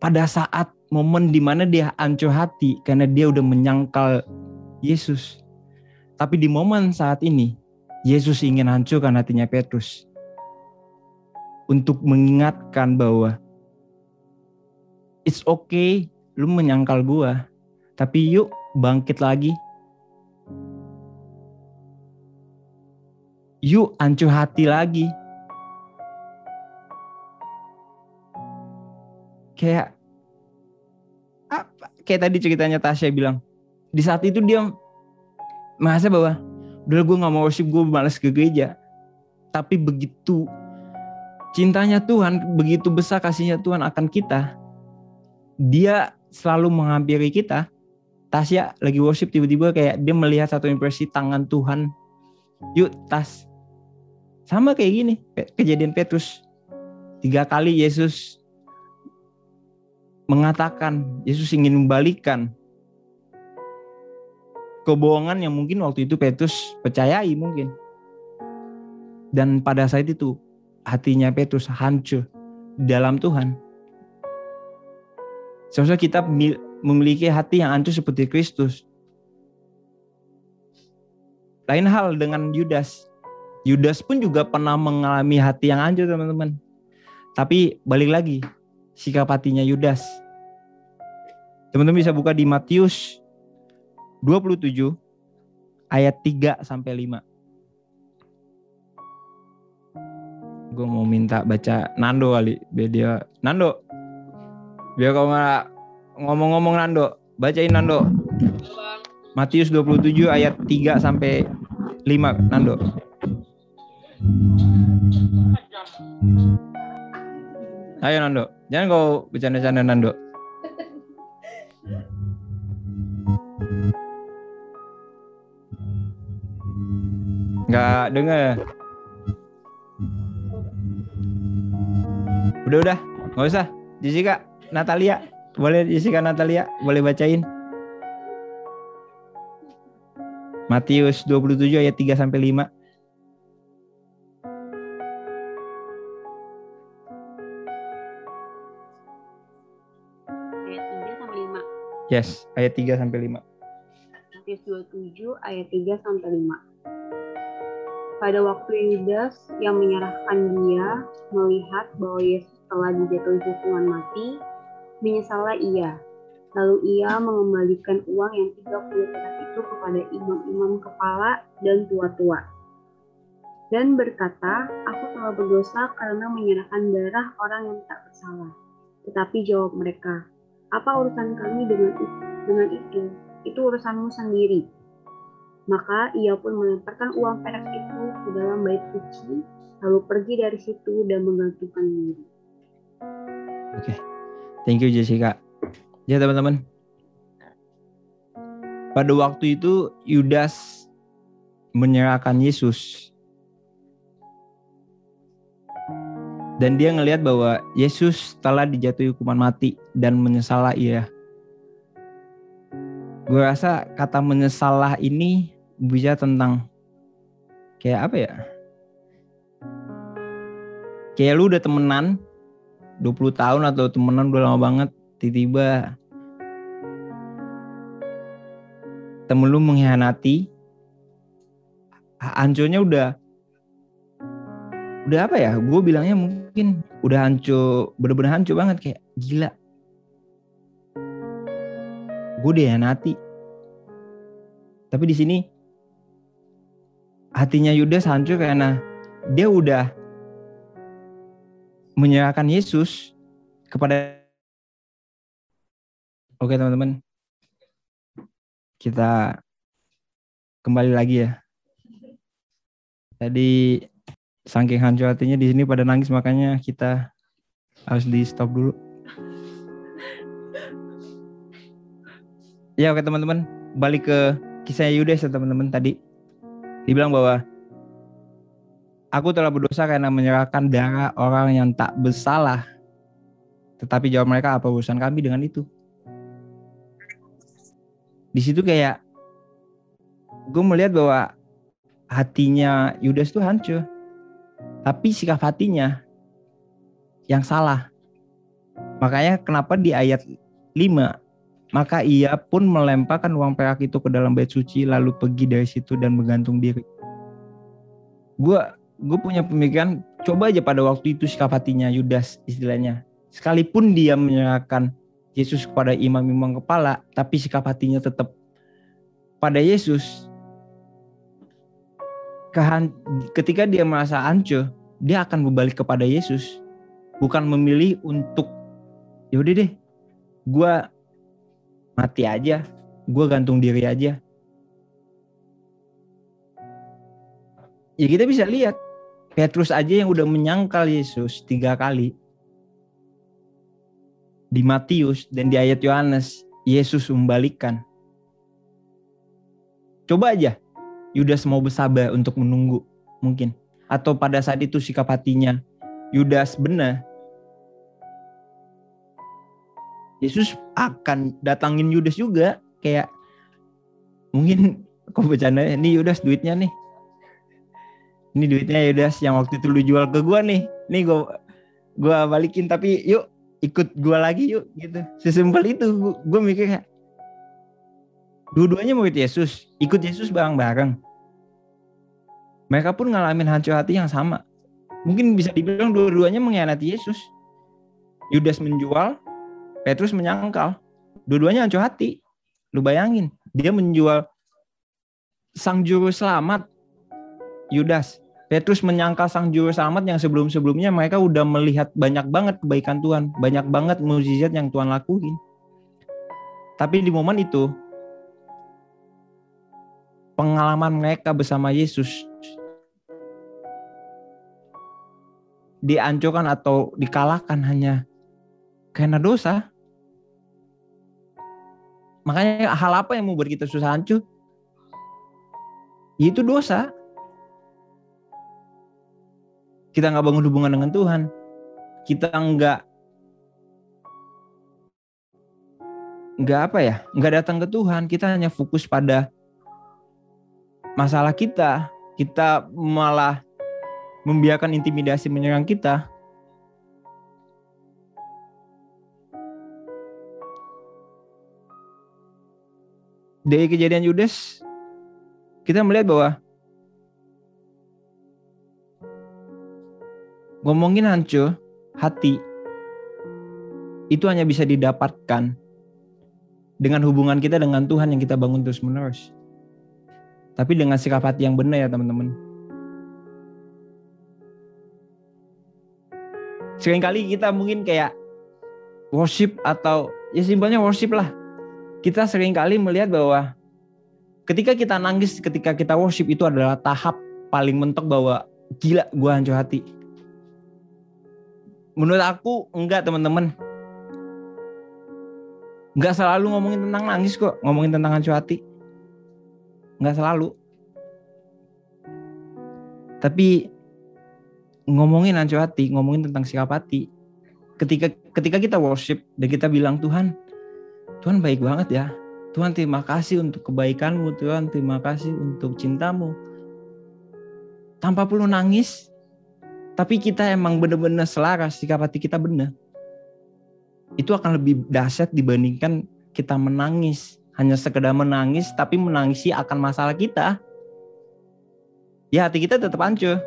pada saat momen di mana dia hancur hati karena dia udah menyangkal Yesus. Tapi di momen saat ini, Yesus ingin hancurkan hatinya Petrus. Untuk mengingatkan bahwa it's okay lu menyangkal gua, tapi yuk bangkit lagi yuk hancur hati lagi. Kayak apa? Kayak tadi ceritanya Tasya bilang, di saat itu dia merasa bahwa udah gue gak mau worship, gue malas ke gereja. Tapi begitu cintanya Tuhan, begitu besar kasihnya Tuhan akan kita, dia selalu menghampiri kita. Tasya lagi worship tiba-tiba kayak dia melihat satu impresi tangan Tuhan. Yuk Tas, sama kayak gini, kejadian Petrus. Tiga kali Yesus mengatakan, Yesus ingin membalikan kebohongan yang mungkin waktu itu Petrus percayai mungkin. Dan pada saat itu hatinya Petrus hancur dalam Tuhan. Seharusnya kita memiliki hati yang hancur seperti Kristus. Lain hal dengan Yudas. Yudas pun juga pernah mengalami hati yang hancur teman-teman. Tapi balik lagi, sikap hatinya Yudas. Teman-teman bisa buka di Matius 27 ayat 3 sampai 5. Gue mau minta baca Nando kali, biar dia Nando. Biar kau nggak ngomong-ngomong Nando, Bacain Nando. Matius 27 ayat 3 sampai 5 Nando. Ayo Nando, jangan kau bercanda-canda Nando. Nggak dengar. Udah udah, nggak usah. Jessica, Natalia, boleh Jessica Natalia, boleh bacain. Matius 27 ayat 3 sampai 5. ayat 3 sampai 5. Yes, ayat 3 sampai 5. Matius 27 ayat 3 sampai 5. Pada waktu Yudas yang menyerahkan dia melihat bahwa Yesus telah dijatuhi hukuman mati, menyesallah ia. Lalu ia mengembalikan uang yang 30 perak itu kepada imam-imam kepala dan tua-tua. Dan berkata, aku telah berdosa karena menyerahkan darah orang yang tak bersalah. Tetapi jawab mereka, apa urusan kami dengan itu? Dengan itu, itu urusanmu sendiri. Maka ia pun melemparkan uang perak itu ke dalam bait suci, lalu pergi dari situ dan menggantungkan diri. Oke. Thank you Jessica. Ya teman-teman. Pada waktu itu Yudas menyerahkan Yesus. Dan dia ngelihat bahwa Yesus telah dijatuhi hukuman mati dan menyesalah ia. Gue rasa kata menyesalah ini bisa tentang kayak apa ya? Kayak lu udah temenan 20 tahun atau temenan udah lama banget tiba-tiba temen lu mengkhianati hancurnya udah udah apa ya gue bilangnya mungkin udah hancur bener-bener hancur banget kayak gila gue dihianati. Tapi di sini hatinya Yudas hancur karena dia udah menyerahkan Yesus kepada Oke teman-teman. Kita kembali lagi ya. Tadi saking hancur hatinya di sini pada nangis makanya kita harus di stop dulu ya oke teman-teman. Balik ke kisah Yudas ya teman-teman tadi. Dibilang bahwa aku telah berdosa karena menyerahkan darah orang yang tak bersalah. Tetapi jawab mereka apa urusan kami dengan itu? Di situ kayak gue melihat bahwa hatinya Yudas tuh hancur. Tapi sikap hatinya yang salah. Makanya kenapa di ayat 5 maka ia pun melemparkan uang perak itu ke dalam bait suci lalu pergi dari situ dan bergantung diri gue gue punya pemikiran coba aja pada waktu itu sikap hatinya Yudas istilahnya sekalipun dia menyerahkan Yesus kepada imam-imam kepala, tapi sikap hatinya tetap pada Yesus. Ketika dia merasa hancur, dia akan berbalik kepada Yesus, bukan memilih untuk yaudah deh, gue mati aja, gue gantung diri aja. Ya kita bisa lihat Petrus aja yang udah menyangkal Yesus tiga kali, di Matius dan di ayat Yohanes Yesus membalikkan. Coba aja Yudas mau bersabar untuk menunggu mungkin atau pada saat itu sikap hatinya Yudas benar. Yesus akan datangin Yudas juga. Kayak mungkin kok bercanda ini Yudas duitnya nih. Ini duitnya Yudas yang waktu itu lu jual ke gua nih. Nih gua gua balikin tapi yuk ikut gue lagi yuk gitu. Sesimpel itu gue mikir kayak dua-duanya murid Yesus. Ikut Yesus bareng-bareng. Mereka pun ngalamin hancur hati yang sama. Mungkin bisa dibilang dua-duanya mengkhianati Yesus. Yudas menjual Petrus menyangkal dua-duanya hancur hati lu bayangin dia menjual sang juru selamat Yudas Petrus menyangkal sang juru selamat yang sebelum-sebelumnya mereka udah melihat banyak banget kebaikan Tuhan, banyak banget mukjizat yang Tuhan lakuin. Tapi di momen itu pengalaman mereka bersama Yesus diancurkan atau dikalahkan hanya karena dosa. Makanya hal apa yang membuat kita susah hancur? Itu dosa. Kita nggak bangun hubungan dengan Tuhan. Kita nggak nggak apa ya, nggak datang ke Tuhan. Kita hanya fokus pada masalah kita. Kita malah membiarkan intimidasi menyerang kita. Dari kejadian Yudas, kita melihat bahwa ngomongin hancur hati itu hanya bisa didapatkan dengan hubungan kita dengan Tuhan yang kita bangun terus menerus. Tapi dengan sikap hati yang benar ya teman-teman. Seringkali kita mungkin kayak worship atau ya simpelnya worship lah kita sering kali melihat bahwa ketika kita nangis, ketika kita worship itu adalah tahap paling mentok bahwa gila gue hancur hati. Menurut aku enggak teman-teman. Enggak selalu ngomongin tentang nangis kok, ngomongin tentang hancur hati. Enggak selalu. Tapi ngomongin hancur hati, ngomongin tentang sikap hati. Ketika ketika kita worship dan kita bilang Tuhan, Tuhan baik banget ya. Tuhan terima kasih untuk kebaikanmu. Tuhan terima kasih untuk cintamu. Tanpa perlu nangis. Tapi kita emang benar-benar selaras sikap hati kita benar. Itu akan lebih dahsyat dibandingkan kita menangis. Hanya sekedar menangis tapi menangisi akan masalah kita. Ya hati kita tetap hancur.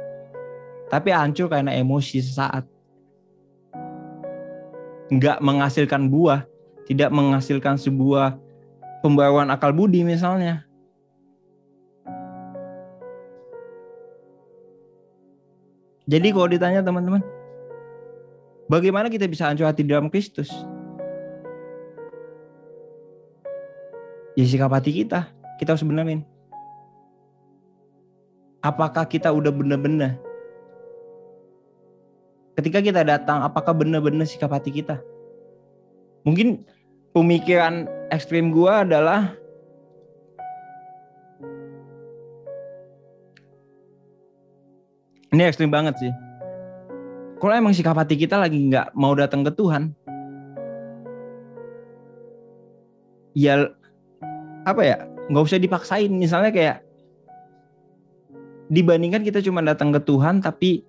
Tapi hancur karena emosi sesaat. Nggak menghasilkan buah tidak menghasilkan sebuah pembawaan akal budi misalnya. Jadi kalau ditanya teman-teman, bagaimana kita bisa hancur hati dalam Kristus? Ya sikap hati kita, kita harus benerin. Apakah kita udah bener-bener? Ketika kita datang, apakah benar-benar sikap hati kita? Mungkin pemikiran ekstrim gue adalah ini ekstrim banget sih. Kalau emang sikap hati kita lagi nggak mau datang ke Tuhan, ya apa ya nggak usah dipaksain. Misalnya kayak dibandingkan kita cuma datang ke Tuhan tapi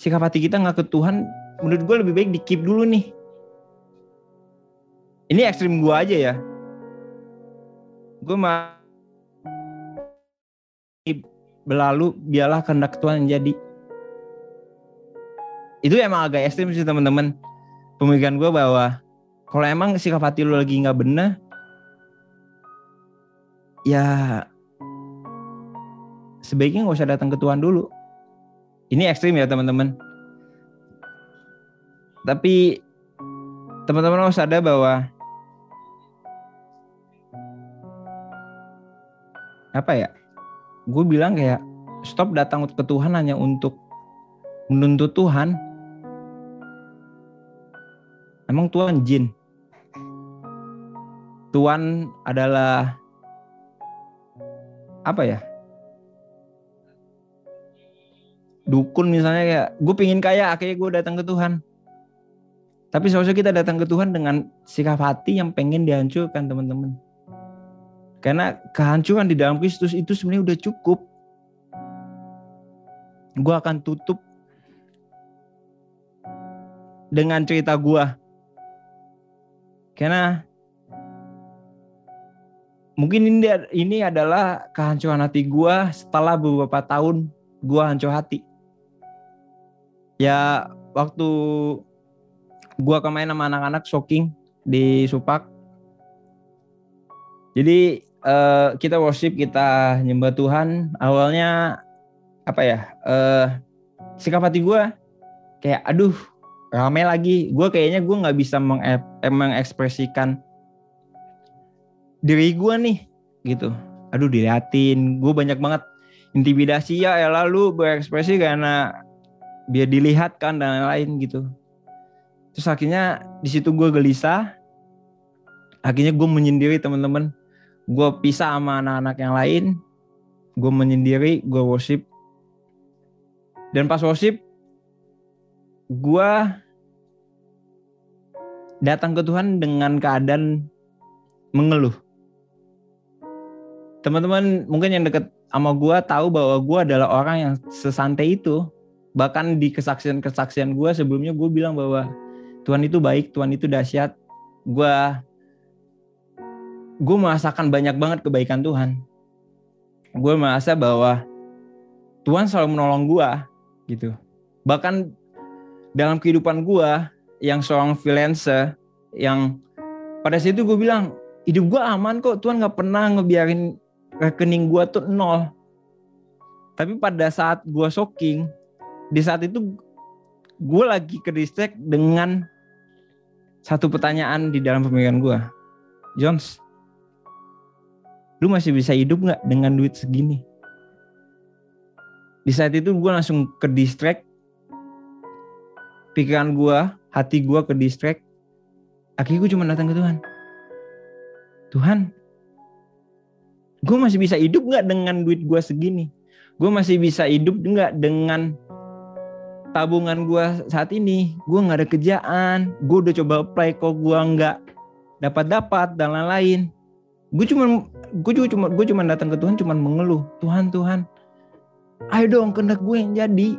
sikap hati kita nggak ke Tuhan, menurut gue lebih baik di keep dulu nih ini ekstrim gue aja ya. Gue mah berlalu biarlah kehendak Tuhan yang jadi. Itu emang agak ekstrim sih teman-teman. Pemikiran gue bahwa kalau emang sikap hati lu lagi nggak benar ya sebaiknya nggak usah datang ke Tuhan dulu. Ini ekstrim ya teman-teman. Tapi teman-teman harus sadar bahwa apa ya gue bilang kayak stop datang ke Tuhan hanya untuk menuntut Tuhan. Emang Tuhan jin? Tuhan adalah apa ya? Dukun misalnya kayak gue pingin kaya akhirnya gue datang ke Tuhan. Tapi seharusnya kita datang ke Tuhan dengan sikap hati yang pengen dihancurkan teman-teman karena kehancuran di dalam Kristus itu sebenarnya udah cukup. Gue akan tutup dengan cerita gue. Karena mungkin ini ini adalah kehancuran hati gue setelah beberapa tahun gue hancur hati. Ya waktu gue kemarin sama anak-anak shocking di Supak. Jadi uh, kita worship, kita nyembah Tuhan, awalnya apa ya? Uh, sikap hati gue kayak aduh rame lagi. Gue kayaknya gue nggak bisa mengekspresikan diri gue nih gitu. Aduh diliatin. Gue banyak banget intimidasi ya ya lalu berekspresi karena biar dilihat kan dan lain-lain gitu. Terus akhirnya di situ gue gelisah. Akhirnya gue menyendiri teman-teman gue pisah sama anak-anak yang lain gue menyendiri gue worship dan pas worship gue datang ke Tuhan dengan keadaan mengeluh. Teman-teman mungkin yang deket sama gue tahu bahwa gue adalah orang yang sesantai itu. Bahkan di kesaksian-kesaksian gue sebelumnya gue bilang bahwa Tuhan itu baik, Tuhan itu dahsyat. Gue gue merasakan banyak banget kebaikan Tuhan. Gue merasa bahwa Tuhan selalu menolong gue gitu. Bahkan dalam kehidupan gue yang seorang freelancer yang pada situ gue bilang hidup gue aman kok Tuhan nggak pernah ngebiarin rekening gue tuh nol tapi pada saat gue shocking di saat itu gue lagi ke distrik dengan satu pertanyaan di dalam pemikiran gue Jones lu masih bisa hidup nggak dengan duit segini? Di saat itu gue langsung ke distract. Pikiran gue hati gue ke distract. Akhirnya gue cuma datang ke Tuhan. Tuhan gue masih bisa hidup nggak dengan duit gue segini? Gue masih bisa hidup nggak dengan tabungan gue saat ini? Gue nggak ada kerjaan. Gue udah coba apply kok gue nggak dapat dapat dan lain-lain gue cuma gue juga cuma gue cuma datang ke Tuhan cuma mengeluh Tuhan Tuhan ayo dong kehendak gue yang jadi.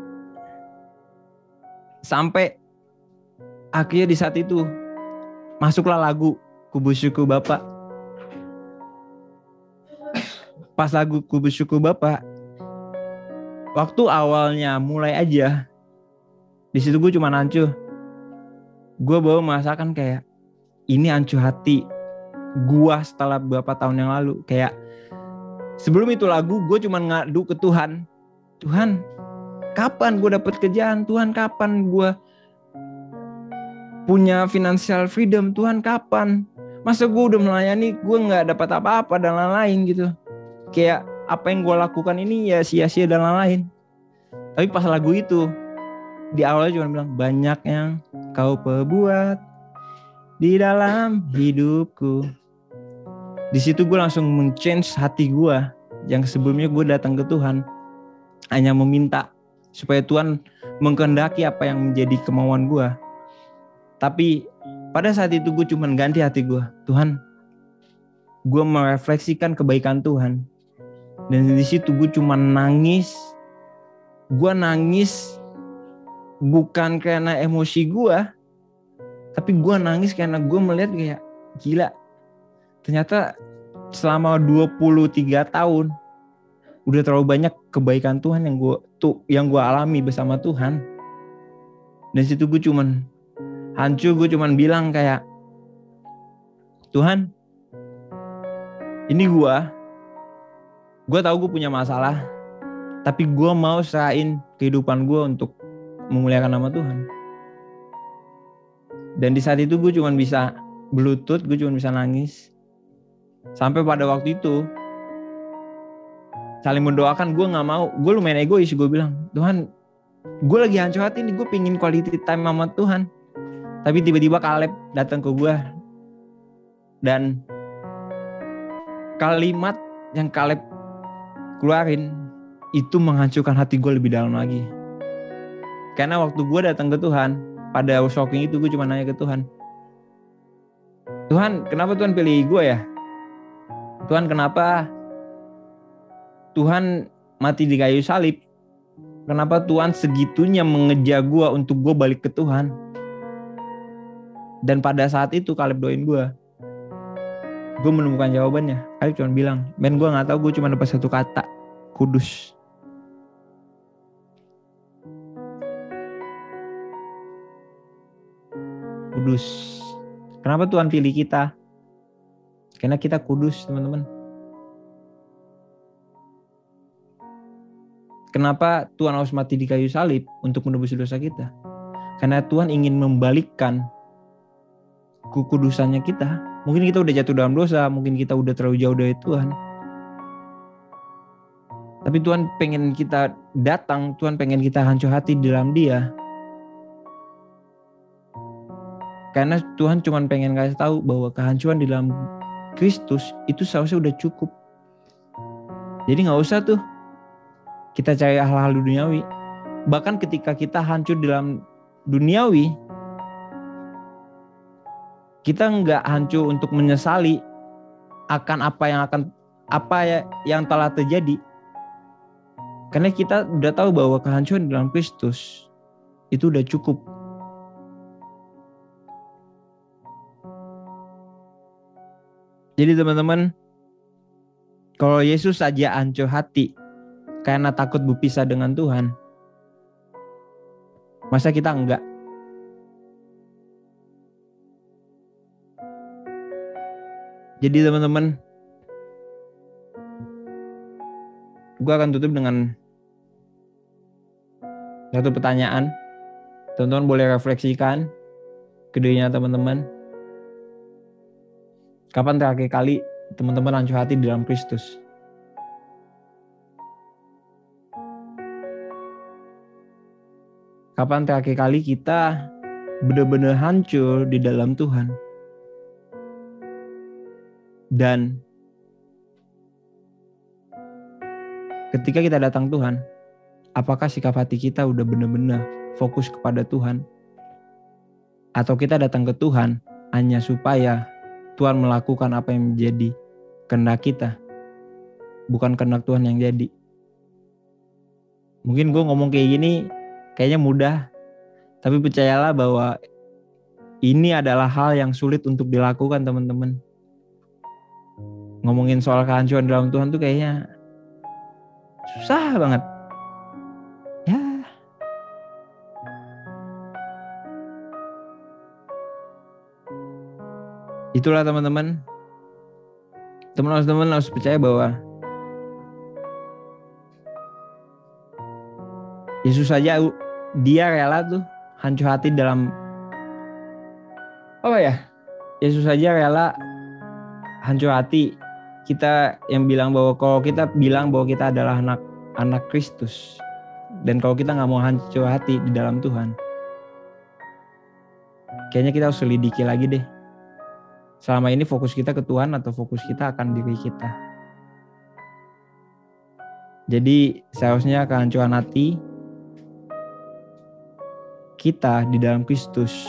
Sampai akhirnya di saat itu masuklah lagu kubus syukur bapak pas lagu kubus syukur bapak waktu awalnya mulai aja di situ gue cuma ancuh gue baru merasakan kayak ini ancuh hati gue setelah beberapa tahun yang lalu. Kayak sebelum itu lagu gue cuma ngadu ke Tuhan. Tuhan kapan gue dapet kerjaan? Tuhan kapan gue punya financial freedom? Tuhan kapan? Masa gue udah melayani gue nggak dapat apa-apa dan lain-lain gitu. Kayak apa yang gue lakukan ini ya sia-sia dan lain-lain. Tapi pas lagu itu di awalnya cuma bilang banyak yang kau perbuat di dalam hidupku di situ gue langsung men-change hati gue yang sebelumnya gue datang ke Tuhan hanya meminta supaya Tuhan mengkehendaki apa yang menjadi kemauan gue tapi pada saat itu gue cuma ganti hati gue. Tuhan, gue merefleksikan kebaikan Tuhan. Dan di situ gue cuma nangis. Gue nangis bukan karena emosi gue. Tapi gue nangis karena gue melihat kayak gila. Ternyata selama 23 tahun udah terlalu banyak kebaikan Tuhan yang gue tuh yang gue alami bersama Tuhan. Dan situ gue cuman hancur gue cuman bilang kayak Tuhan ini gue gue tahu gue punya masalah tapi gue mau serahin kehidupan gue untuk memuliakan nama Tuhan dan di saat itu gue cuman bisa bluetooth gue cuman bisa nangis sampai pada waktu itu saling mendoakan gue nggak mau gue lumayan egois gue bilang Tuhan gue lagi hancur hati nih gue pingin quality time sama Tuhan tapi tiba-tiba Kaleb datang ke gue dan kalimat yang Kaleb keluarin itu menghancurkan hati gue lebih dalam lagi. Karena waktu gue datang ke Tuhan, pada shocking itu gue cuma nanya ke Tuhan. Tuhan, kenapa Tuhan pilih gue ya? Tuhan, kenapa Tuhan mati di kayu salib? Kenapa Tuhan segitunya mengejar gue untuk gue balik ke Tuhan? Dan pada saat itu Kaleb doain gue. Gue menemukan jawabannya. Kaleb cuma bilang, men gue gak tahu gue cuma dapat satu kata. Kudus. Kudus. Kenapa Tuhan pilih kita? Karena kita kudus teman-teman. Kenapa Tuhan harus mati di kayu salib untuk menebus dosa kita? Karena Tuhan ingin membalikkan kekudusannya kita Mungkin kita udah jatuh dalam dosa, mungkin kita udah terlalu jauh dari Tuhan. Tapi Tuhan pengen kita datang, Tuhan pengen kita hancur hati di dalam dia. Karena Tuhan cuma pengen kasih tahu bahwa kehancuran di dalam Kristus itu seharusnya udah cukup. Jadi nggak usah tuh kita cari hal-hal duniawi. Bahkan ketika kita hancur dalam duniawi, kita nggak hancur untuk menyesali akan apa yang akan apa ya yang telah terjadi. Karena kita udah tahu bahwa kehancuran dalam Kristus itu udah cukup. Jadi teman-teman, kalau Yesus saja hancur hati karena takut berpisah dengan Tuhan, masa kita enggak? Jadi teman-teman, gue akan tutup dengan satu pertanyaan. Teman-teman boleh refleksikan ke dirinya teman-teman. Kapan terakhir kali teman-teman hancur hati di dalam Kristus? Kapan terakhir kali kita benar-benar hancur di dalam Tuhan? Dan ketika kita datang Tuhan, apakah sikap hati kita udah benar-benar fokus kepada Tuhan? Atau kita datang ke Tuhan hanya supaya Tuhan melakukan apa yang menjadi kehendak kita, bukan kehendak Tuhan yang jadi. Mungkin gue ngomong kayak gini kayaknya mudah, tapi percayalah bahwa ini adalah hal yang sulit untuk dilakukan teman-teman ngomongin soal kehancuran dalam Tuhan tuh kayaknya susah banget. Itulah teman-teman. Teman-teman harus percaya bahwa Yesus saja dia rela tuh hancur hati dalam apa ya? Yesus saja rela hancur hati kita yang bilang bahwa kalau kita bilang bahwa kita adalah anak anak Kristus dan kalau kita nggak mau hancur hati di dalam Tuhan, kayaknya kita harus selidiki lagi deh. Selama ini fokus kita ke Tuhan atau fokus kita akan diri kita. Jadi seharusnya kehancuran hati kita di dalam Kristus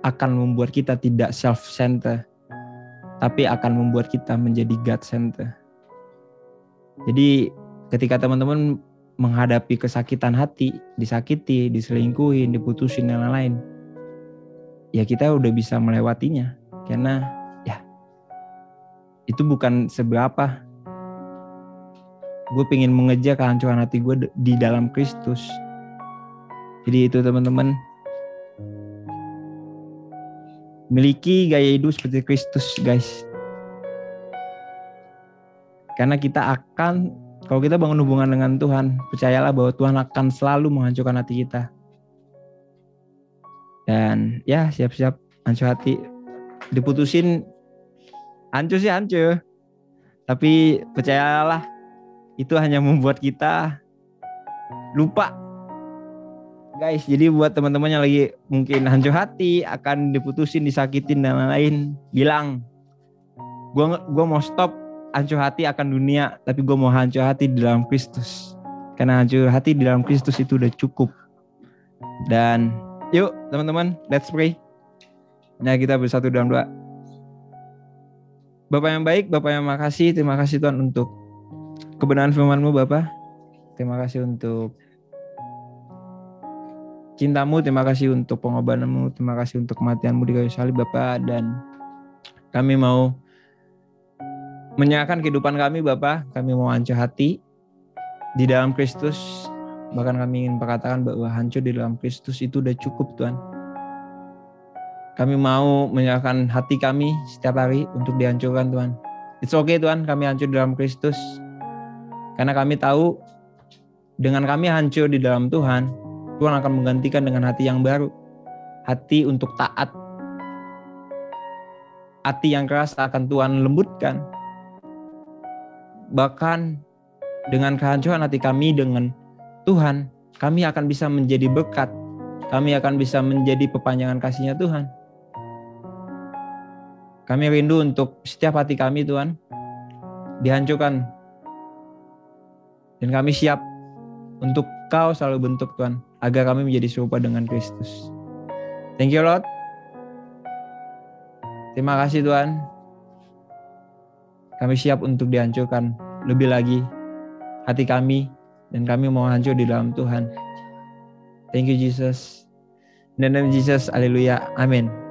akan membuat kita tidak self-centered tapi akan membuat kita menjadi God center. Jadi ketika teman-teman menghadapi kesakitan hati, disakiti, diselingkuhin, diputusin dan lain-lain, ya kita udah bisa melewatinya karena ya itu bukan seberapa. Gue pengen mengejar kehancuran hati gue di dalam Kristus. Jadi itu teman-teman miliki gaya hidup seperti Kristus, guys. Karena kita akan, kalau kita bangun hubungan dengan Tuhan, percayalah bahwa Tuhan akan selalu menghancurkan hati kita. Dan ya siap-siap hancur hati. Diputusin, hancur sih hancur. Tapi percayalah, itu hanya membuat kita lupa. Guys jadi buat teman-teman yang lagi mungkin hancur hati akan diputusin disakitin dan lain-lain bilang gue gua mau stop hancur hati akan dunia tapi gue mau hancur hati di dalam Kristus. Karena hancur hati di dalam Kristus itu udah cukup. Dan yuk teman-teman let's pray nah kita bersatu dalam doa. Bapak yang baik, Bapak yang makasih, terima kasih Tuhan untuk kebenaran firman-Mu Bapak. Terima kasih untuk cintamu, terima kasih untuk pengobatanmu, terima kasih untuk kematianmu di kayu salib Bapak. Dan kami mau menyerahkan kehidupan kami Bapak, kami mau hancur hati di dalam Kristus, bahkan kami ingin berkatakan bahwa hancur di dalam Kristus itu udah cukup Tuhan. Kami mau menyerahkan hati kami setiap hari untuk dihancurkan Tuhan. It's okay Tuhan, kami hancur dalam Kristus. Karena kami tahu dengan kami hancur di dalam Tuhan, Tuhan akan menggantikan dengan hati yang baru. Hati untuk taat. hati yang keras akan Tuhan lembutkan. Bahkan dengan kehancuran hati kami dengan Tuhan, kami akan bisa menjadi berkat. Kami akan bisa menjadi pepanjangan kasihnya Tuhan. Kami rindu untuk setiap hati kami Tuhan dihancurkan. Dan kami siap untuk kau selalu bentuk Tuhan. Agar kami menjadi serupa dengan Kristus. Thank you Lord. Terima kasih Tuhan. Kami siap untuk dihancurkan lebih lagi hati kami dan kami mau hancur di dalam Tuhan. Thank you Jesus. In Jesus, haleluya. Amin.